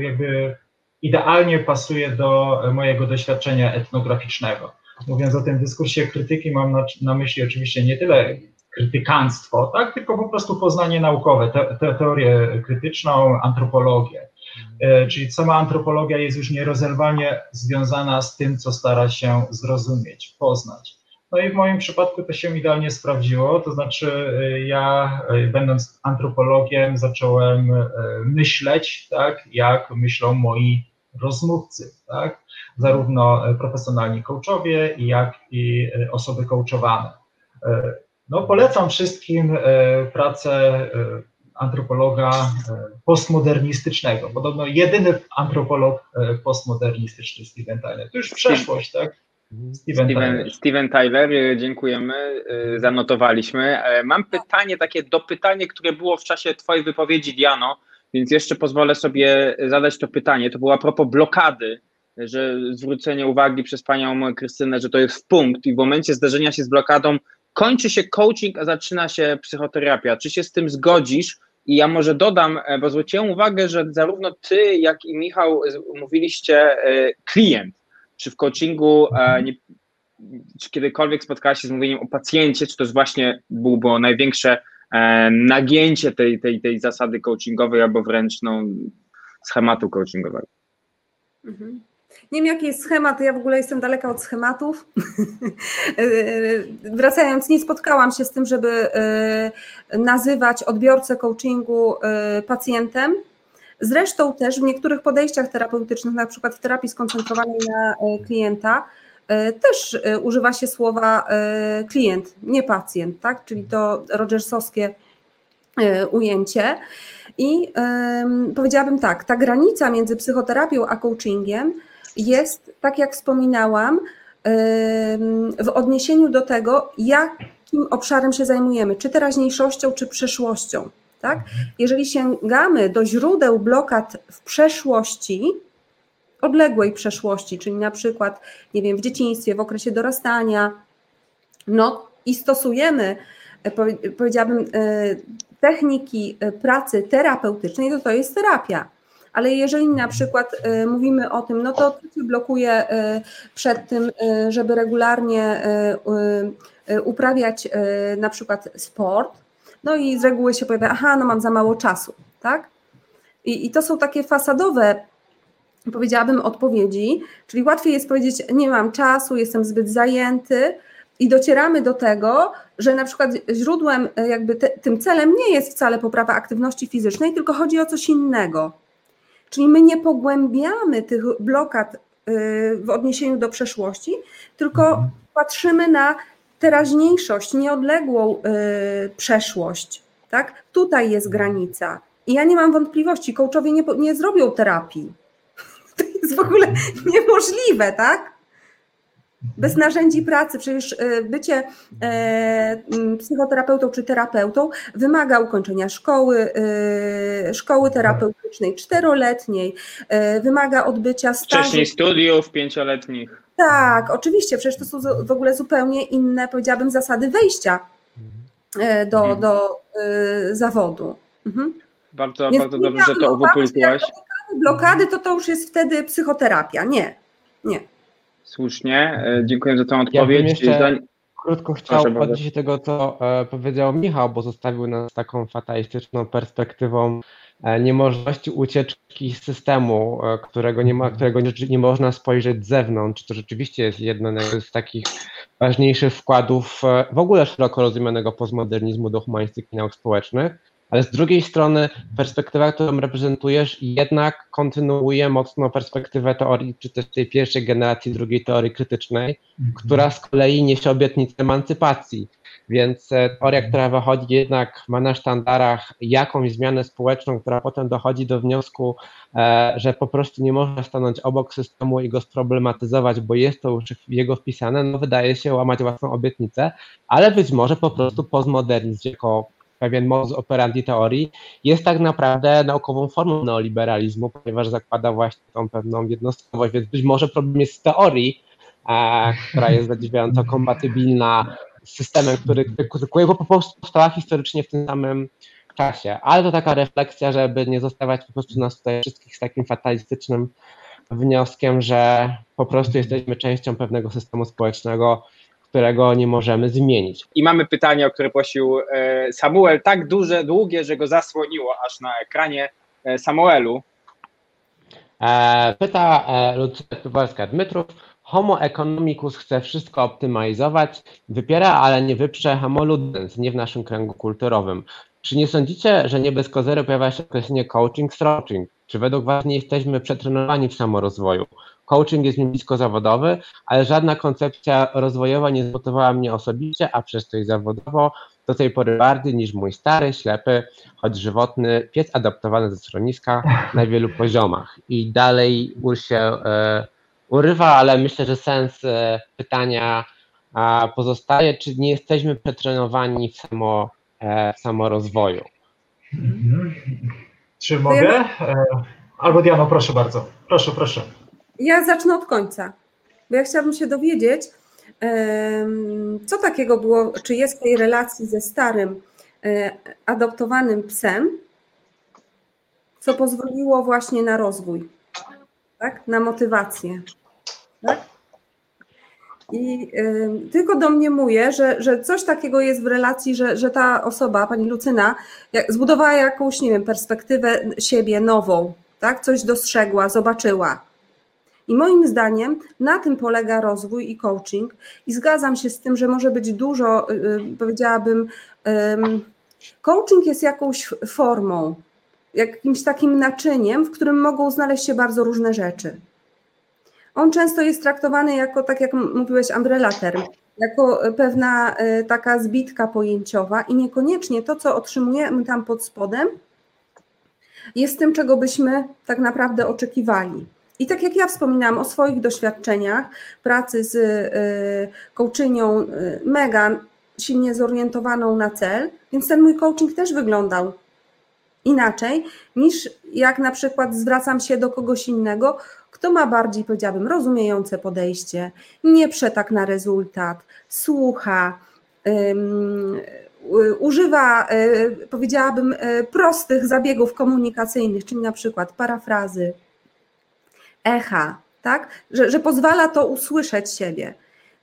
jakby idealnie pasuje do mojego doświadczenia etnograficznego. Mówiąc o tym dyskursie krytyki, mam na, na myśli oczywiście nie tyle krytykanstwo, tak, tylko po prostu poznanie naukowe, te, te, teorię krytyczną, antropologię. E, czyli sama antropologia jest już nierozerwalnie związana z tym, co stara się zrozumieć, poznać. No i w moim przypadku to się idealnie sprawdziło, to znaczy e, ja, e, będąc antropologiem, zacząłem myśleć, tak, jak myślą moi rozmówcy, tak? zarówno e, profesjonalni coachowie, jak i e, osoby coachowane. E, no, polecam wszystkim pracę antropologa postmodernistycznego. Podobno jedyny antropolog postmodernistyczny Steven Tyler. To już przeszłość, tak? Steven, Steven, Tyler. Steven Tyler, dziękujemy, zanotowaliśmy. Mam pytanie, takie dopytanie, które było w czasie Twojej wypowiedzi, Diano więc jeszcze pozwolę sobie zadać to pytanie. To było a propos blokady, że zwrócenie uwagi przez panią Krystynę, że to jest punkt i w momencie zderzenia się z blokadą kończy się coaching, a zaczyna się psychoterapia. Czy się z tym zgodzisz? I ja może dodam, e, bo zwróciłem uwagę, że zarówno ty, jak i Michał mówiliście e, klient. Czy w coachingu, e, nie, czy kiedykolwiek spotkałaś się z mówieniem o pacjencie, czy to jest właśnie było największe E, nagięcie tej, tej, tej zasady coachingowej albo wręcz no, schematu coachingowego. Mhm. Nie wiem, jaki jest schemat, ja w ogóle jestem daleka od schematów. E, wracając, nie spotkałam się z tym, żeby e, nazywać odbiorcę coachingu pacjentem. Zresztą też w niektórych podejściach terapeutycznych, na przykład w terapii skoncentrowanej na klienta, E, też e, używa się słowa e, klient, nie pacjent, tak? czyli to Rogersowskie ujęcie. I powiedziałabym tak, ta granica między psychoterapią a coachingiem jest, tak jak wspominałam, w odniesieniu do tego, jakim obszarem się zajmujemy, czy teraźniejszością, czy przeszłością. Tak? Jeżeli sięgamy do źródeł blokad w przeszłości, odległej przeszłości, czyli na przykład, nie wiem, w dzieciństwie, w okresie dorastania, no i stosujemy, e, powiedziałabym, e, techniki e, pracy terapeutycznej, to to jest terapia. Ale jeżeli na przykład mówimy o tym, no to się blokuje przed tym, żeby regularnie uprawiać na przykład sport, no i z reguły się pojawia, aha, no mam za mało czasu, tak? I, i to są takie fasadowe powiedziałabym, odpowiedzi, czyli łatwiej jest powiedzieć, nie mam czasu, jestem zbyt zajęty, i docieramy do tego, że na przykład źródłem, e, jakby te, tym celem nie jest wcale poprawa aktywności fizycznej, tylko chodzi o coś innego. Czyli my nie pogłębiamy tych blokad e, w odniesieniu do przeszłości, tylko mhm. patrzymy na teraźniejszość, nieodległą e, przeszłość. Tak? Tutaj jest granica. I ja nie mam wątpliwości, coachowie nie, nie zrobią terapii jest w ogóle niemożliwe, tak? Bez narzędzi pracy, przecież e, bycie e, psychoterapeutą czy terapeutą wymaga ukończenia szkoły, e, szkoły terapeutycznej czteroletniej, wymaga odbycia staży. Wcześniej studiów pięcioletnich. Tak, oczywiście, przecież to są w ogóle zupełnie inne, powiedziałabym, zasady wejścia do, mhm. do zawodu. Mhm. Bardzo, Więc bardzo dobrze, że to uwypulkiłaś. Blokady to to już jest wtedy psychoterapia. Nie, nie. Słusznie, dziękuję za tę odpowiedź. Ja jeszcze krótko chciał odnieść się tego, co e, powiedział Michał, bo zostawił nas taką fatalistyczną perspektywą E, niemożności ucieczki z systemu, e, którego nie, ma, którego nie, nie można spojrzeć z zewnątrz. To rzeczywiście jest jedno z takich ważniejszych wkładów e, w ogóle szeroko rozumianego postmodernizmu do humanistyki nauk społecznych, ale z drugiej strony perspektywa, którą reprezentujesz, jednak kontynuuje mocno perspektywę teorii, czy też tej pierwszej generacji drugiej teorii krytycznej, mhm. która z kolei niesie obietnicę emancypacji więc e, teoria, która wychodzi jednak ma na sztandarach jakąś zmianę społeczną, która potem dochodzi do wniosku, e, że po prostu nie można stanąć obok systemu i go sproblematyzować, bo jest to już w jego wpisane, no wydaje się łamać własną obietnicę, ale być może po prostu postmodernizm jako pewien modus operandi teorii jest tak naprawdę naukową formą neoliberalizmu, ponieważ zakłada właśnie tą pewną jednostkowość, więc być może problem jest w teorii, a, która jest zadziwiająco kompatybilna systemem, który krytykuje po prostu powstała historycznie w tym samym czasie. Ale to taka refleksja, żeby nie zostawać po prostu nas tutaj wszystkich z takim fatalistycznym wnioskiem, że po prostu jesteśmy częścią pewnego systemu społecznego, którego nie możemy zmienić. I mamy pytanie, o które prosił e, Samuel, tak duże, długie, że go zasłoniło aż na ekranie. E, Samuelu. E, pyta Lucja Tubalska-Dmytrów, Homo economicus chce wszystko optymalizować, wypiera, ale nie wyprze homo ludens, nie w naszym kręgu kulturowym. Czy nie sądzicie, że nie bez kozery pojawia się określenie coaching stretching? Czy według Was nie jesteśmy przetrenowani w samorozwoju? Coaching jest mi blisko zawodowy, ale żadna koncepcja rozwojowa nie zmotywowała mnie osobiście, a przez to i zawodowo do tej pory bardziej niż mój stary, ślepy, choć żywotny pies adaptowany ze schroniska na wielu poziomach. I dalej się e, urywa, ale myślę, że sens e, pytania pozostaje, czy nie jesteśmy przetrenowani w, samo, e, w samorozwoju. Mhm. Czy mogę? Albo Diano, proszę bardzo. Proszę, proszę. Ja zacznę od końca, bo ja chciałabym się dowiedzieć, co takiego było, czy jest w tej relacji ze starym adoptowanym psem, co pozwoliło właśnie na rozwój, tak? na motywację. Tak? I y, tylko domniemuję, że, że coś takiego jest w relacji, że, że ta osoba, pani Lucyna, jak, zbudowała jakąś, nie wiem, perspektywę siebie nową, tak? coś dostrzegła, zobaczyła. I moim zdaniem na tym polega rozwój i coaching. I zgadzam się z tym, że może być dużo, y, y powiedziałabym, y, coaching jest jakąś formą, jakimś takim naczyniem, w którym mogą znaleźć się bardzo różne rzeczy on często jest traktowany jako, tak jak mówiłeś, umbrella term, jako pewna e, taka zbitka pojęciowa i niekoniecznie to, co otrzymujemy tam pod spodem, jest tym, czego byśmy tak naprawdę oczekiwali. I tak jak ja wspominałam o swoich doświadczeniach pracy z e, coachynią e, mega silnie zorientowaną na cel, więc ten mój coaching też wyglądał inaczej niż jak na przykład zwracam się do kogoś innego, kto ma bardziej, powiedziałabym, rozumiejące podejście, nie przetak na rezultat, słucha, um, używa, powiedziałabym, prostych zabiegów komunikacyjnych, czyli na przykład parafrazy, echa, tak? że, że pozwala to usłyszeć siebie.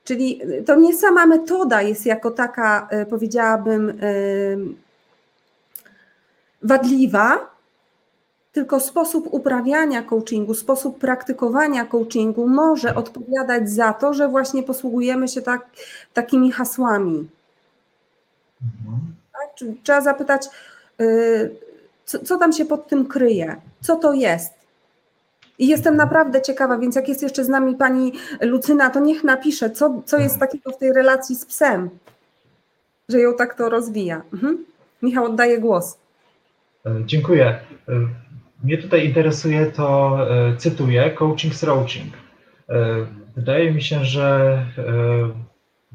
Czyli to nie sama metoda jest jako taka, e, powiedziałabym, wadliwa, tylko sposób uprawiania coachingu, sposób praktykowania coachingu może odpowiadać za to, że właśnie posługujemy się tak, takimi hasłami. Mhm. Tak? Trzeba zapytać, y, co, co tam się pod tym kryje, co to jest. I jestem naprawdę ciekawa, więc jak jest jeszcze z nami pani Lucyna, to niech napisze, co, co jest mhm. takiego w tej relacji z psem, że ją tak to rozwija. Mhm. Michał, oddaję głos. E, dziękuję. E, mnie tutaj interesuje to, e, cytuję, coaching srouching. Wydaje mi się, że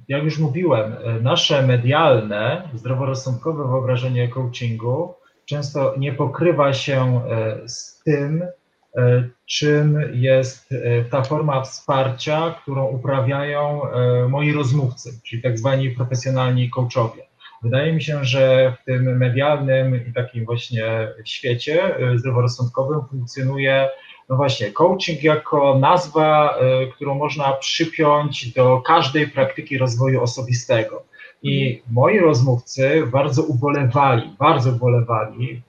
jak już mówiłem, nasze medialne, zdroworozsądkowe wyobrażenie coachingu często nie pokrywa się z tym, czym jest ta forma wsparcia, którą uprawiają moi rozmówcy, czyli tak zwani profesjonalni coachowie. Wydaje mi się, że w tym medialnym i takim właśnie świecie zdroworozsądkowym funkcjonuje no właśnie, coaching jako nazwa, którą można przypiąć do każdej praktyki rozwoju osobistego. I moi rozmówcy bardzo ubolewali, bardzo ubolewali,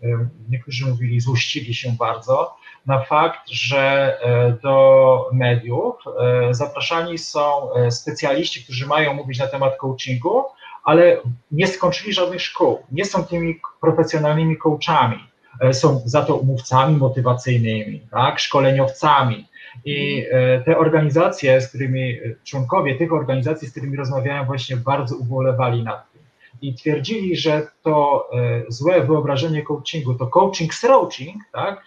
niektórzy mówili, złościli się bardzo, na fakt, że y, do mediów zapraszani są specjaliści, którzy mają mówić na temat coachingu, ale nie skończyli żadnych szkół, nie są tymi profesjonalnymi coachami. E, są za to umówcami motywacyjnymi, tak, szkoleniowcami. I e, te organizacje, z którymi, e, członkowie tych organizacji, z którymi rozmawiałem, właśnie bardzo ubolewali nad tym. I twierdzili, że to złe wyobrażenie coachingu, to coaching srouching, tak,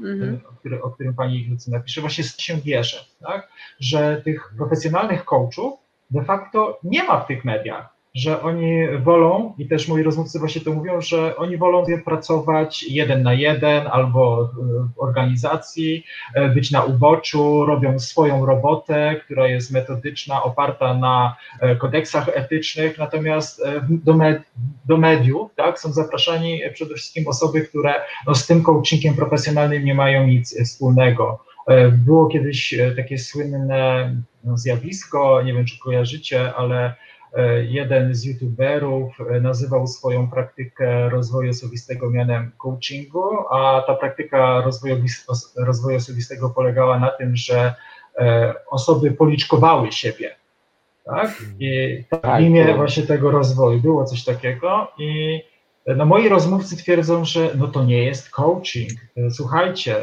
mhm. o, który, o, którym pani Lucyna pisze, właśnie się bierze, tak, że tych profesjonalnych coachów de facto nie ma w tych mediach że oni wolą, i też moi rozmówcy właśnie to mówią, że oni wolą pracować jeden na jeden albo w organizacji, e, być na uboczu, robią swoją robotę, która jest metodyczna, oparta na e, kodeksach etycznych, natomiast e, do, med, do mediów tak, są zapraszani przede wszystkim osoby, które no, z tym coachingiem profesjonalnym nie mają nic wspólnego. Było kiedyś takie słynne no, zjawisko, nie wiem czy kojarzycie, ale E, jeden z youtuberów e, nazywał swoją praktykę rozwoju osobistego mianem coachingu, a ta praktyka rozwoju, rozwoju osobistego polegała na tym, że e, osoby policzkowały siebie. Tak? I tak, w imię właśnie tego rozwoju było coś takiego i no moi rozmówcy twierdzą, że no to nie jest coaching. Słuchajcie,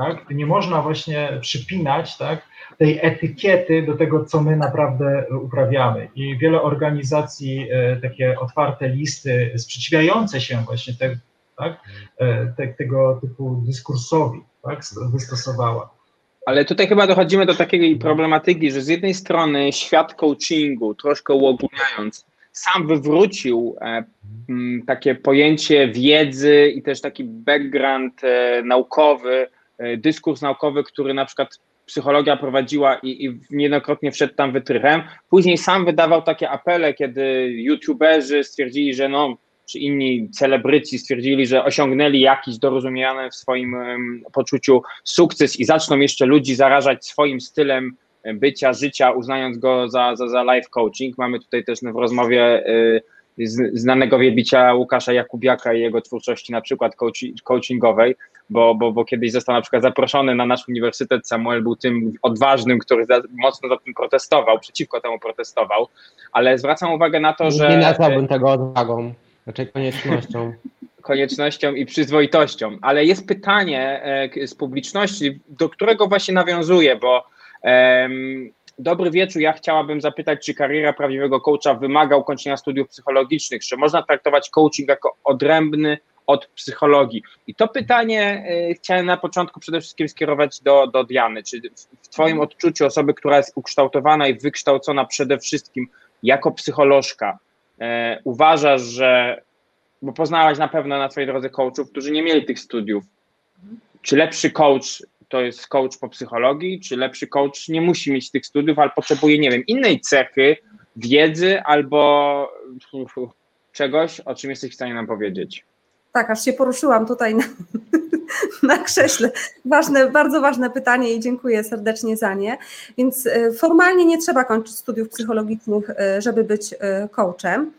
tak? Nie można właśnie przypinać tak, tej etykiety do tego, co my naprawdę uprawiamy. I wiele organizacji e, takie otwarte listy sprzeciwiające się właśnie te, tak, e, te, tego typu dyskursowi tak, wystosowała. Ale tutaj chyba dochodzimy do takiej problematyki, że z jednej strony świat coachingu, troszkę uogólniając, sam wywrócił e, takie pojęcie wiedzy i też taki background naukowy, dyskurs naukowy, który na przykład psychologia prowadziła i, i niejednokrotnie wszedł tam wytrychem. Później sam wydawał takie apele, kiedy youtuberzy stwierdzili, że no, czy inni celebryci stwierdzili, że osiągnęli jakiś dorozumiany w swoim um, poczuciu sukces i zaczną jeszcze ludzi zarażać swoim stylem bycia, życia, uznając go za, za, za life coaching. Mamy tutaj też w rozmowie y, znanego wielbiciela Łukasza Jakubiaka i jego twórczości na przykład coachingowej, bo, bo, bo kiedyś został na przykład zaproszony na nasz uniwersytet, Samuel był tym odważnym, który za, mocno za tym protestował, przeciwko temu protestował, ale zwracam uwagę na to, że... Nie nazwałbym tego odwagą, raczej koniecznością. koniecznością i przyzwoitością, ale jest pytanie e, z publiczności, do którego właśnie nawiązuję, bo um, Dobry wieczór. Ja chciałabym zapytać, czy kariera prawdziwego coacha wymaga ukończenia studiów psychologicznych? Czy można traktować coaching jako odrębny od psychologii? I to pytanie y, chciałem na początku przede wszystkim skierować do, do Diany. Czy w Twoim odczuciu osoby, która jest ukształtowana i wykształcona przede wszystkim jako psycholożka, y, uważasz, że, bo poznałaś na pewno na Twojej drodze coachów, którzy nie mieli tych studiów, czy lepszy coach to jest coach po psychologii, czy lepszy coach nie musi mieć tych studiów, ale potrzebuje, nie wiem, innej cechy, wiedzy albo czegoś, o czym jesteś w stanie nam powiedzieć. Tak, aż się poruszyłam tutaj na, na krześle. Ważne, bardzo ważne pytanie i dziękuję serdecznie za nie. Więc e, formalnie nie trzeba kończyć studiów psychologicznych, e, żeby być e, coachem.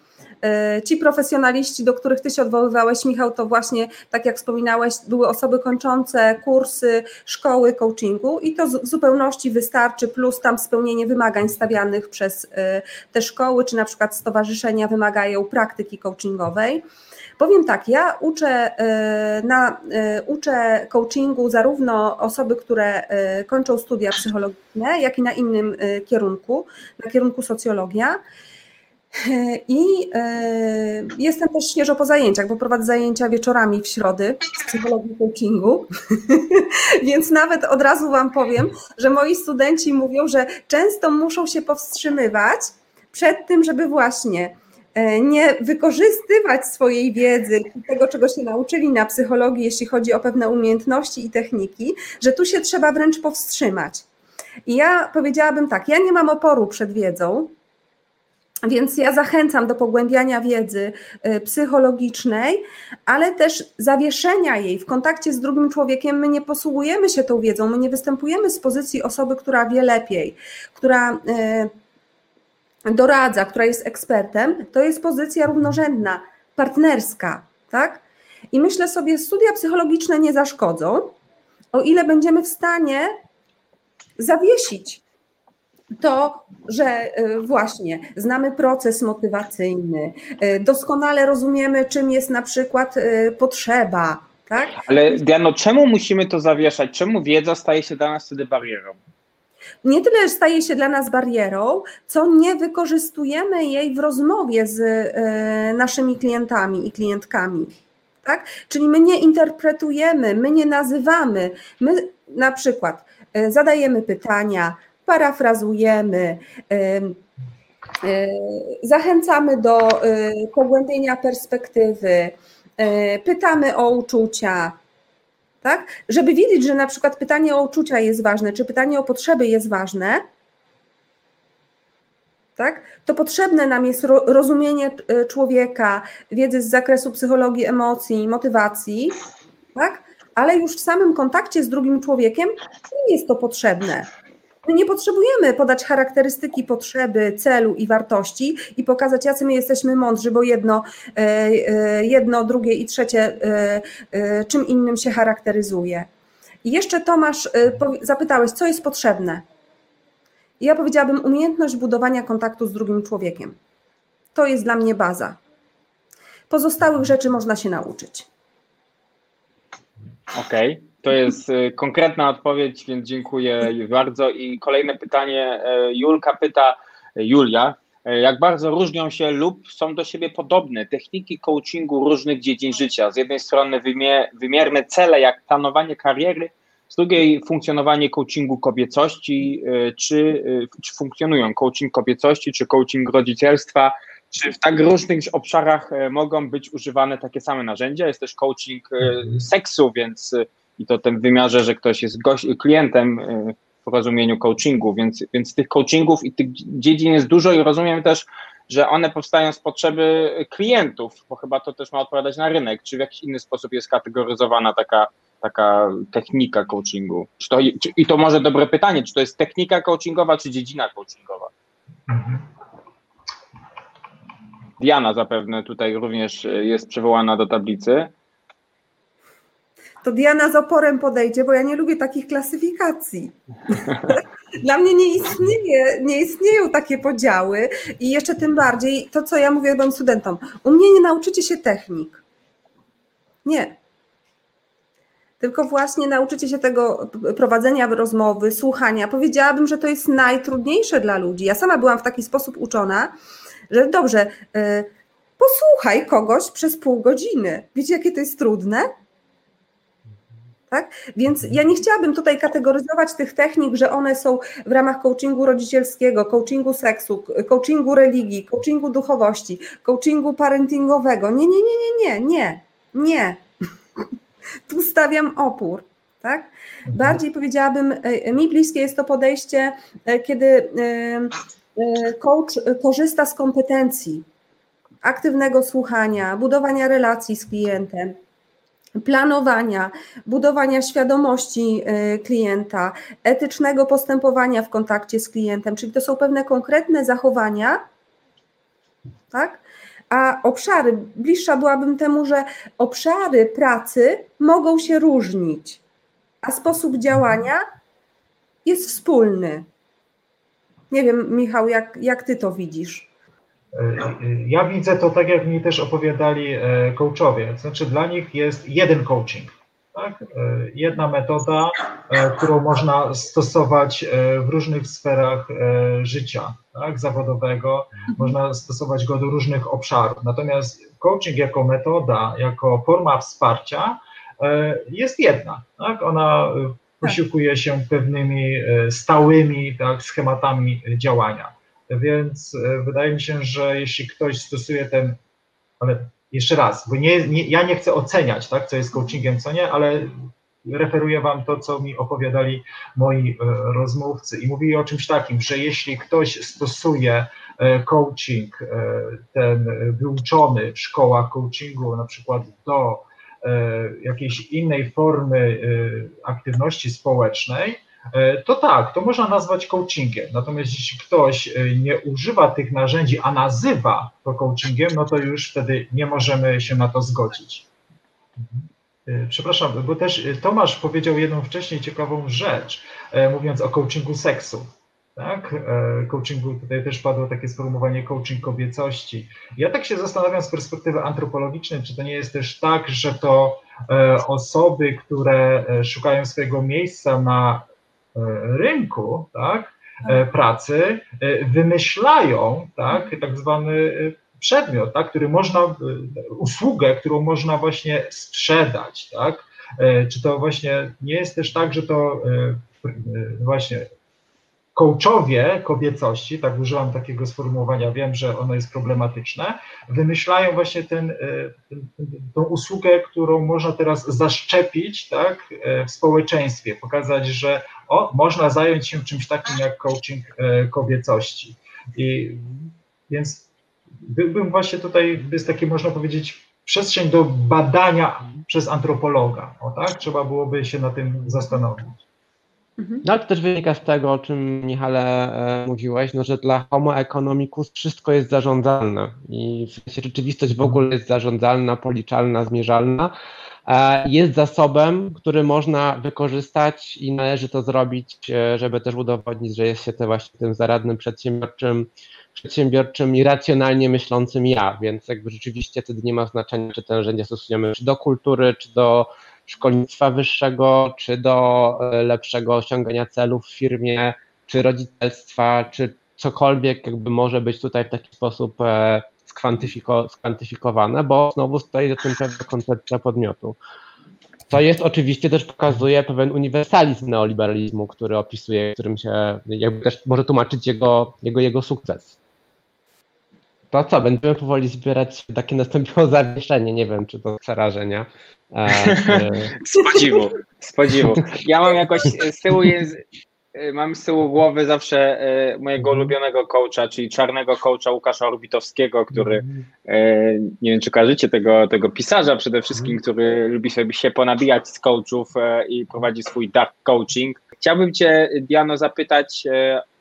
Ci profesjonaliści, do których ty się odwoływałeś, Michał, to właśnie, tak jak wspominałeś, były osoby kończące kursy, szkoły coachingu i to w zupełności wystarczy, plus tam spełnienie wymagań stawianych przez te szkoły, czy na przykład stowarzyszenia wymagają praktyki coachingowej. Powiem tak, ja uczę, e, na, uczę coachingu zarówno osoby, które kończą studia psychologiczne, jak i na innym kierunku, na kierunku socjologia. I e, jestem też świeżo po zajęciach, bo prowadzę zajęcia wieczorami w środy z psychologii coachingu, więc nawet od razu Wam powiem, że moi studenci mówią, że często muszą się powstrzymywać przed tym, żeby właśnie e, nie wykorzystywać swojej wiedzy tego, czego się nauczyli na psychologii, jeśli chodzi o pewne umiejętności i techniki, że tu się trzeba wręcz powstrzymać. I ja powiedziałabym tak, ja nie mam oporu przed wiedzą, więc ja zachęcam do pogłębiania wiedzy y, psychologicznej, ale też zawieszenia jej w kontakcie z drugim człowiekiem. My nie posługujemy się tą wiedzą, my nie występujemy z pozycji osoby, która wie lepiej, która y, doradza, która jest ekspertem. To jest pozycja równorzędna, partnerska, tak? I myślę sobie, studia psychologiczne nie zaszkodzą, o ile będziemy w stanie zawiesić to, że y, właśnie znamy proces motywacyjny, y, doskonale rozumiemy, czym jest na przykład y, potrzeba. Tak? Ale Diano, czemu musimy to zawieszać? Czemu wiedza staje się dla nas wtedy barierą? Nie tyle staje się dla nas barierą, co nie wykorzystujemy jej w rozmowie z naszymi klientami i klientkami. Tak? Czyli my nie interpretujemy, my nie nazywamy, my na przykład zadajemy pytania, parafrazujemy, zachęcamy do pogłębienia perspektywy, pytamy o uczucia, tak? Żeby wiedzieć, że na przykład pytanie o uczucia jest ważne, czy pytanie o potrzeby jest ważne, tak? To potrzebne nam jest rozumienie y, człowieka, wiedzy z zakresu psychologii emocji, motywacji, tak? Ale już w samym kontakcie z drugim człowiekiem nie jest to potrzebne. My nie potrzebujemy podać charakterystyki potrzeby, celu i wartości i pokazać, jacy my jesteśmy mądrzy, bo jedno, e, e, jedno drugie i trzecie e, czym innym się charakteryzuje. I jeszcze Tomasz, zapytałeś, co jest potrzebne? Ja powiedziałabym umiejętność budowania kontaktu z drugim człowiekiem. To jest dla mnie baza. Pozostałych rzeczy można się nauczyć. Okej. Okay. To jest y, konkretna odpowiedź, więc dziękuję bardzo. I kolejne pytanie. E, Julka pyta, Julia, e, jak bardzo różnią się lub są do siebie podobne techniki coachingu różnych dziedzin życia? Z jednej strony wymierne cele, jak planowanie kariery, z drugiej funkcjonowanie coachingu kobiecości, e, czy, czy funkcjonują coaching kobiecości, czy coaching rodzicielstwa, czy w tak różnych obszarach mogą być używane takie same narzędzia? Jest też coaching seksu, więc i to ten w wymiarze, że ktoś jest gość, klientem y, w rozumieniu coachingu, więc, więc tych coachingów i tych dziedzin jest dużo i rozumiem też, że one powstają z potrzeby klientów, bo chyba to też ma odpowiadać na rynek, czy w jakiś inny sposób jest kategoryzowana taka, taka technika coachingu? Czy to, czy, I to może dobre pytanie, czy to jest technika coachingowa, czy dziedzina coachingowa? Diana zapewne tutaj również y, jest przywołana do tablicy to Diana z oporem podejdzie, bo ja nie lubię takich klasyfikacji. Dla mnie nie istnieje, nie istnieją takie podziały i jeszcze tym bardziej to, co ja mówię moim studentom. U mnie nie nauczycie się technik. Nie. Tylko właśnie nauczycie się tego prowadzenia rozmowy, słuchania. Powiedziałabym, że to jest najtrudniejsze dla ludzi. Ja sama byłam w taki sposób uczona, że dobrze, yy, posłuchaj kogoś przez pół godziny. Wiecie, jakie to jest trudne? Tak? Więc ja nie chciałabym tutaj kategoryzować tych technik, że one są w ramach coachingu rodzicielskiego, coachingu seksu, coachingu religii, coachingu duchowości, coachingu parentingowego. Nie, nie, nie, nie, nie, nie, nie. Tu stawiam opór. Tak? Bardziej powiedziałabym, e, mi bliskie jest to podejście, e, kiedy e, coach korzysta z kompetencji aktywnego słuchania, budowania relacji z klientem, planowania, budowania świadomości y, klienta, etycznego postępowania w kontakcie z klientem, czyli to są pewne konkretne zachowania, tak? A obszary, bliższa byłabym temu, że obszary pracy mogą się różnić, a sposób działania jest wspólny. Nie wiem, Michał, jak, jak ty to widzisz? Ja widzę to tak, jak mi też opowiadali e, coachowie. Znaczy, dla nich jest jeden coaching. Tak? E, jedna metoda, e, którą można stosować w różnych sferach życia tak? zawodowego, można stosować go do różnych obszarów. Natomiast coaching jako metoda, jako forma wsparcia jest jedna. Tak? Ona posiłkuje się pewnymi stałymi tak, schematami działania. Więc wydaje mi się, że jeśli ktoś stosuje ten, ale jeszcze raz, bo nie, nie, ja nie chcę oceniać, tak, co jest coachingiem, co nie, ale referuję Wam to, co mi opowiadali moi rozmówcy. I mówili o czymś takim, że jeśli ktoś stosuje coaching, ten wyuczony w szkołach coachingu, na przykład do jakiejś innej formy aktywności społecznej, E, to tak, to można nazwać coachingiem. Natomiast jeśli ktoś e, nie używa tych narzędzi, a nazywa to coachingiem, no to już wtedy nie możemy się na to zgodzić. E, przepraszam, bo też Tomasz powiedział jedną wcześniej ciekawą rzecz, mówiąc o coachingu seksu. Tak? Coachingu, tutaj też padło takie sformułowanie coaching kobiecości. Ja tak się zastanawiam z perspektywy antropologicznej, czy to nie jest też tak, że to osoby, które szukają swojego miejsca na E, rynku tak, e, pracy e, wymyślają tak, tak zwany przedmiot, tak, który można, usługę, którą można właśnie sprzedać, tak? Czy to właśnie nie jest też tak, że to właśnie coachowie kobiecości, tak użyłam takiego sformułowania, wiem, że ono jest problematyczne, wymyślają właśnie ten, ten, tą usługę, którą można teraz zaszczepić tak, w społeczeństwie, pokazać, że o, można zająć się czymś takim jak coaching e, kobiecości. I więc byłbym właśnie tutaj, jest takie można powiedzieć przestrzeń do badania przez antropologa, o tak? Trzeba byłoby się na tym zastanowić. Mhm. No ale to też wynika z tego, o czym Michale e, mówiłeś, no, że dla homo economicus wszystko jest zarządzalne i w sensie rzeczywistość w ogóle jest zarządzalna, policzalna, zmierzalna, E, jest zasobem, który można wykorzystać i należy to zrobić, e, żeby też udowodnić, że jest się te właśnie tym zaradnym, przedsiębiorczym, przedsiębiorczym i racjonalnie myślącym ja, więc jakby rzeczywiście wtedy nie ma znaczenia, czy te narzędzia stosujemy czy do kultury, czy do szkolnictwa wyższego, czy do e, lepszego osiągania celów w firmie, czy rodzicielstwa, czy cokolwiek jakby może być tutaj w taki sposób skwantyfiko, skwantyfikowane, bo znowu stoi za tym pewna koncepcja podmiotu. To jest oczywiście też pokazuje pewien uniwersalizm neoliberalizmu, który opisuje, którym się jakby też może tłumaczyć jego, jego, jego sukces. To co, będziemy powoli zbierać, takie nastąpiło zawieszenie, nie wiem, czy to przerażenia. E, podziwu. Ja mam jakoś z tyłu jest, Y, mam z tyłu głowy zawsze y, mojego mhm. ulubionego coacha, czyli czarnego coacha Łukasza Orbitowskiego, który, mhm. y, nie wiem czy kojarzycie tego, tego pisarza przede wszystkim, mhm. który lubi sobie się ponabijać z coachów i prowadzi swój dark coaching. Chciałbym Cię, Diano, zapytać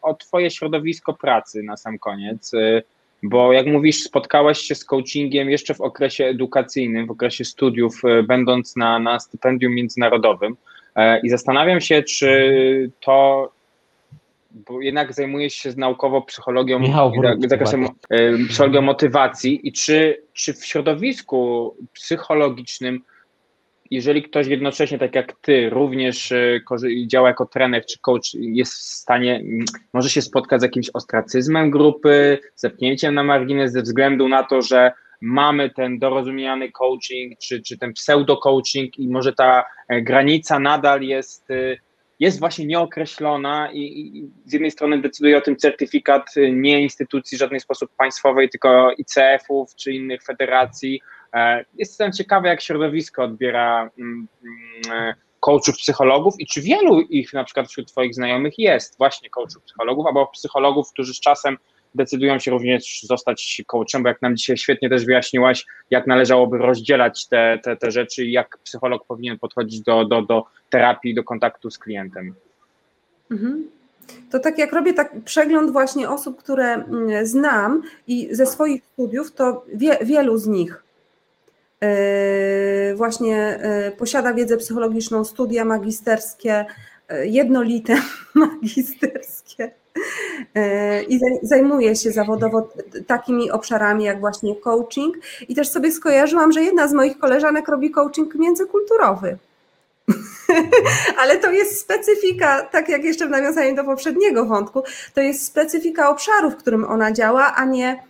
o Twoje środowisko pracy na sam koniec, bo jak mówisz, spotkałeś się z coachingiem jeszcze w okresie edukacyjnym, w okresie studiów, będąc na, na stypendium międzynarodowym. E, I zastanawiam się, czy to, bo jednak zajmujesz się naukowo psychologią, Michał, zakresem e, psychologią motywacji i czy, czy w środowisku psychologicznym jeżeli ktoś jednocześnie, tak jak ty, również e, działa jako trener czy coach, jest w stanie, może się spotkać z jakimś ostracyzmem grupy, zepnięciem na margines ze względu na to, że mamy ten dorozumiany coaching, czy, czy ten pseudo-coaching i może ta e, granica nadal jest, e, jest właśnie nieokreślona i, i z jednej strony decyduje o tym certyfikat nie instytucji w żaden sposób państwowej, tylko ICF-ów czy innych federacji. Jestem ciekawy, jak środowisko odbiera mm, mm, coachów, psychologów i czy wielu ich na przykład wśród Twoich znajomych jest właśnie coachów, psychologów, albo psychologów, którzy z czasem decydują się również zostać coachem, bo jak nam dzisiaj świetnie też wyjaśniłaś, jak należałoby rozdzielać te, te, te rzeczy i jak psycholog powinien podchodzić do, do, do terapii, do kontaktu z klientem. Mhm. To tak jak robię tak przegląd właśnie osób, które mm, znam i ze swoich studiów, to wie, wielu z nich właśnie yy, posiada wiedzę psychologiczną, studia magisterskie, yy, jednolite magisterskie E, i zajmuję się zawodowo takimi obszarami jak właśnie coaching i też sobie skojarzyłam, że jedna z moich koleżanek robi coaching międzykulturowy. Ale to jest specyfika, tak jak jeszcze w nawiązaniu do poprzedniego wątku, to jest specyfika obszaru, w którym ona działa, a nie e,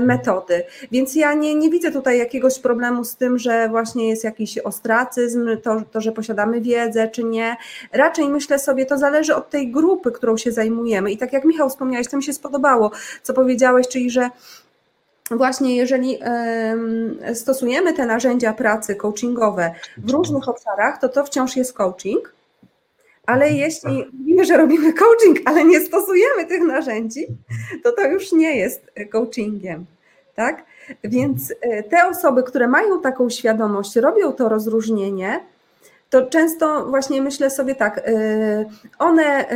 metody. Więc ja nie, nie widzę tutaj jakiegoś problemu z tym, że właśnie jest jakiś ostracyzm, to, to, że posiadamy wiedzę, czy nie. Raczej myślę sobie, to zależy od tej grupy, którą się zajmujemy. I tak jak Michał wspomniałeś, to mi się spodobało, co powiedziałeś, czyli że właśnie jeżeli stosujemy te narzędzia pracy coachingowe w różnych obszarach, to to wciąż jest coaching. Ale jeśli mówimy, że robimy coaching, ale nie stosujemy tych narzędzi, to to już nie jest coachingiem. Tak? Więc e, te osoby, które mają taką świadomość, robią to rozróżnienie, to często właśnie myślę sobie tak, y, one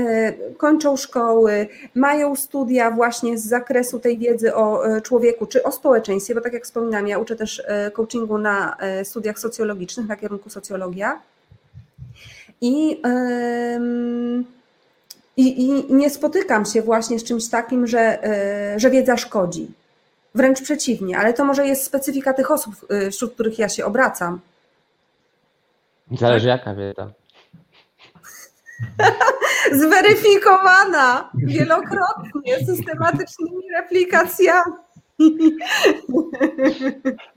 kończą szkoły, mają studia właśnie z zakresu tej wiedzy o człowieku czy o społeczeństwie, bo tak jak wspominam, ja uczę też coachingu na studiach socjologicznych, na kierunku socjologia. I, i, i nie spotykam się właśnie z czymś takim, że, że wiedza szkodzi. Wręcz przeciwnie, ale to może jest specyfika tych osób, wśród których ja się obracam. Zależy jaka wiedza. Zweryfikowana wielokrotnie systematycznymi replikacjami.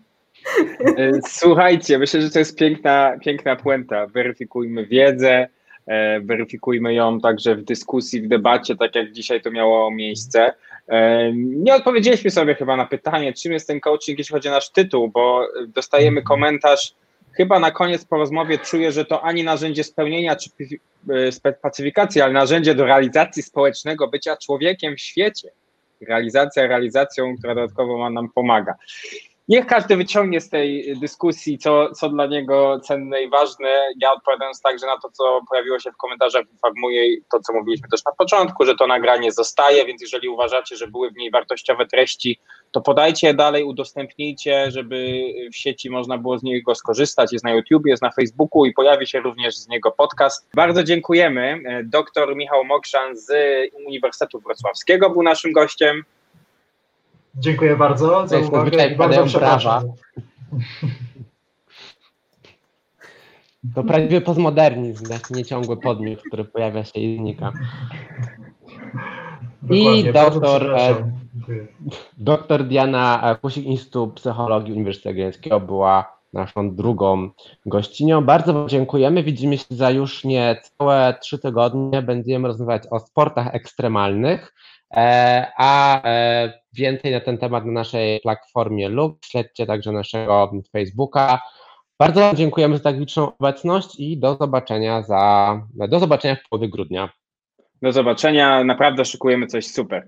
Słuchajcie, myślę, że to jest piękna, piękna puenta. Weryfikujmy wiedzę, e, weryfikujmy ją także w dyskusji, w debacie, tak jak dzisiaj to miało miejsce. E, nie odpowiedzieliśmy sobie chyba na pytanie, czym jest ten coaching, jeśli chodzi o nasz tytuł, bo dostajemy komentarz chyba na koniec po rozmowie czuję, że to ani narzędzie spełnienia czy e, pacyfikacji, ale narzędzie do realizacji społecznego, bycia człowiekiem w świecie. Realizacja realizacją, która dodatkowo nam pomaga. Niech każdy wyciągnie z tej dyskusji, co, co dla niego cenne i ważne. Ja odpowiadając także na to, co pojawiło się w komentarzach, informuję to, co mówiliśmy też na początku, że to nagranie zostaje, więc jeżeli uważacie, że były w niej wartościowe treści, to podajcie je dalej, udostępnijcie, żeby w sieci można było z niego skorzystać. Jest na YouTube, jest na Facebooku i pojawi się również z niego podcast. Bardzo dziękujemy. Doktor Michał Mokrzan z Uniwersytetu Wrocławskiego był naszym gościem. Dziękuję bardzo za uwagę. Bardzo przepraszam. To prawdziwy postmodernizm, nieciągły podmiot, który pojawia się i znika. I doktor, e, doktor Diana Kusik, Instytut Psychologii Uniwersytetu Jagiellońskiego była naszą drugą gościnią. Bardzo Wam dziękujemy. Widzimy się za już nie całe trzy tygodnie. Będziemy rozmawiać o sportach ekstremalnych. E, a e, więcej na ten temat na naszej platformie lub śledźcie także naszego Facebooka. Bardzo dziękujemy za tak liczną obecność i do zobaczenia za do zobaczenia w połowie grudnia. Do zobaczenia, naprawdę szykujemy coś super.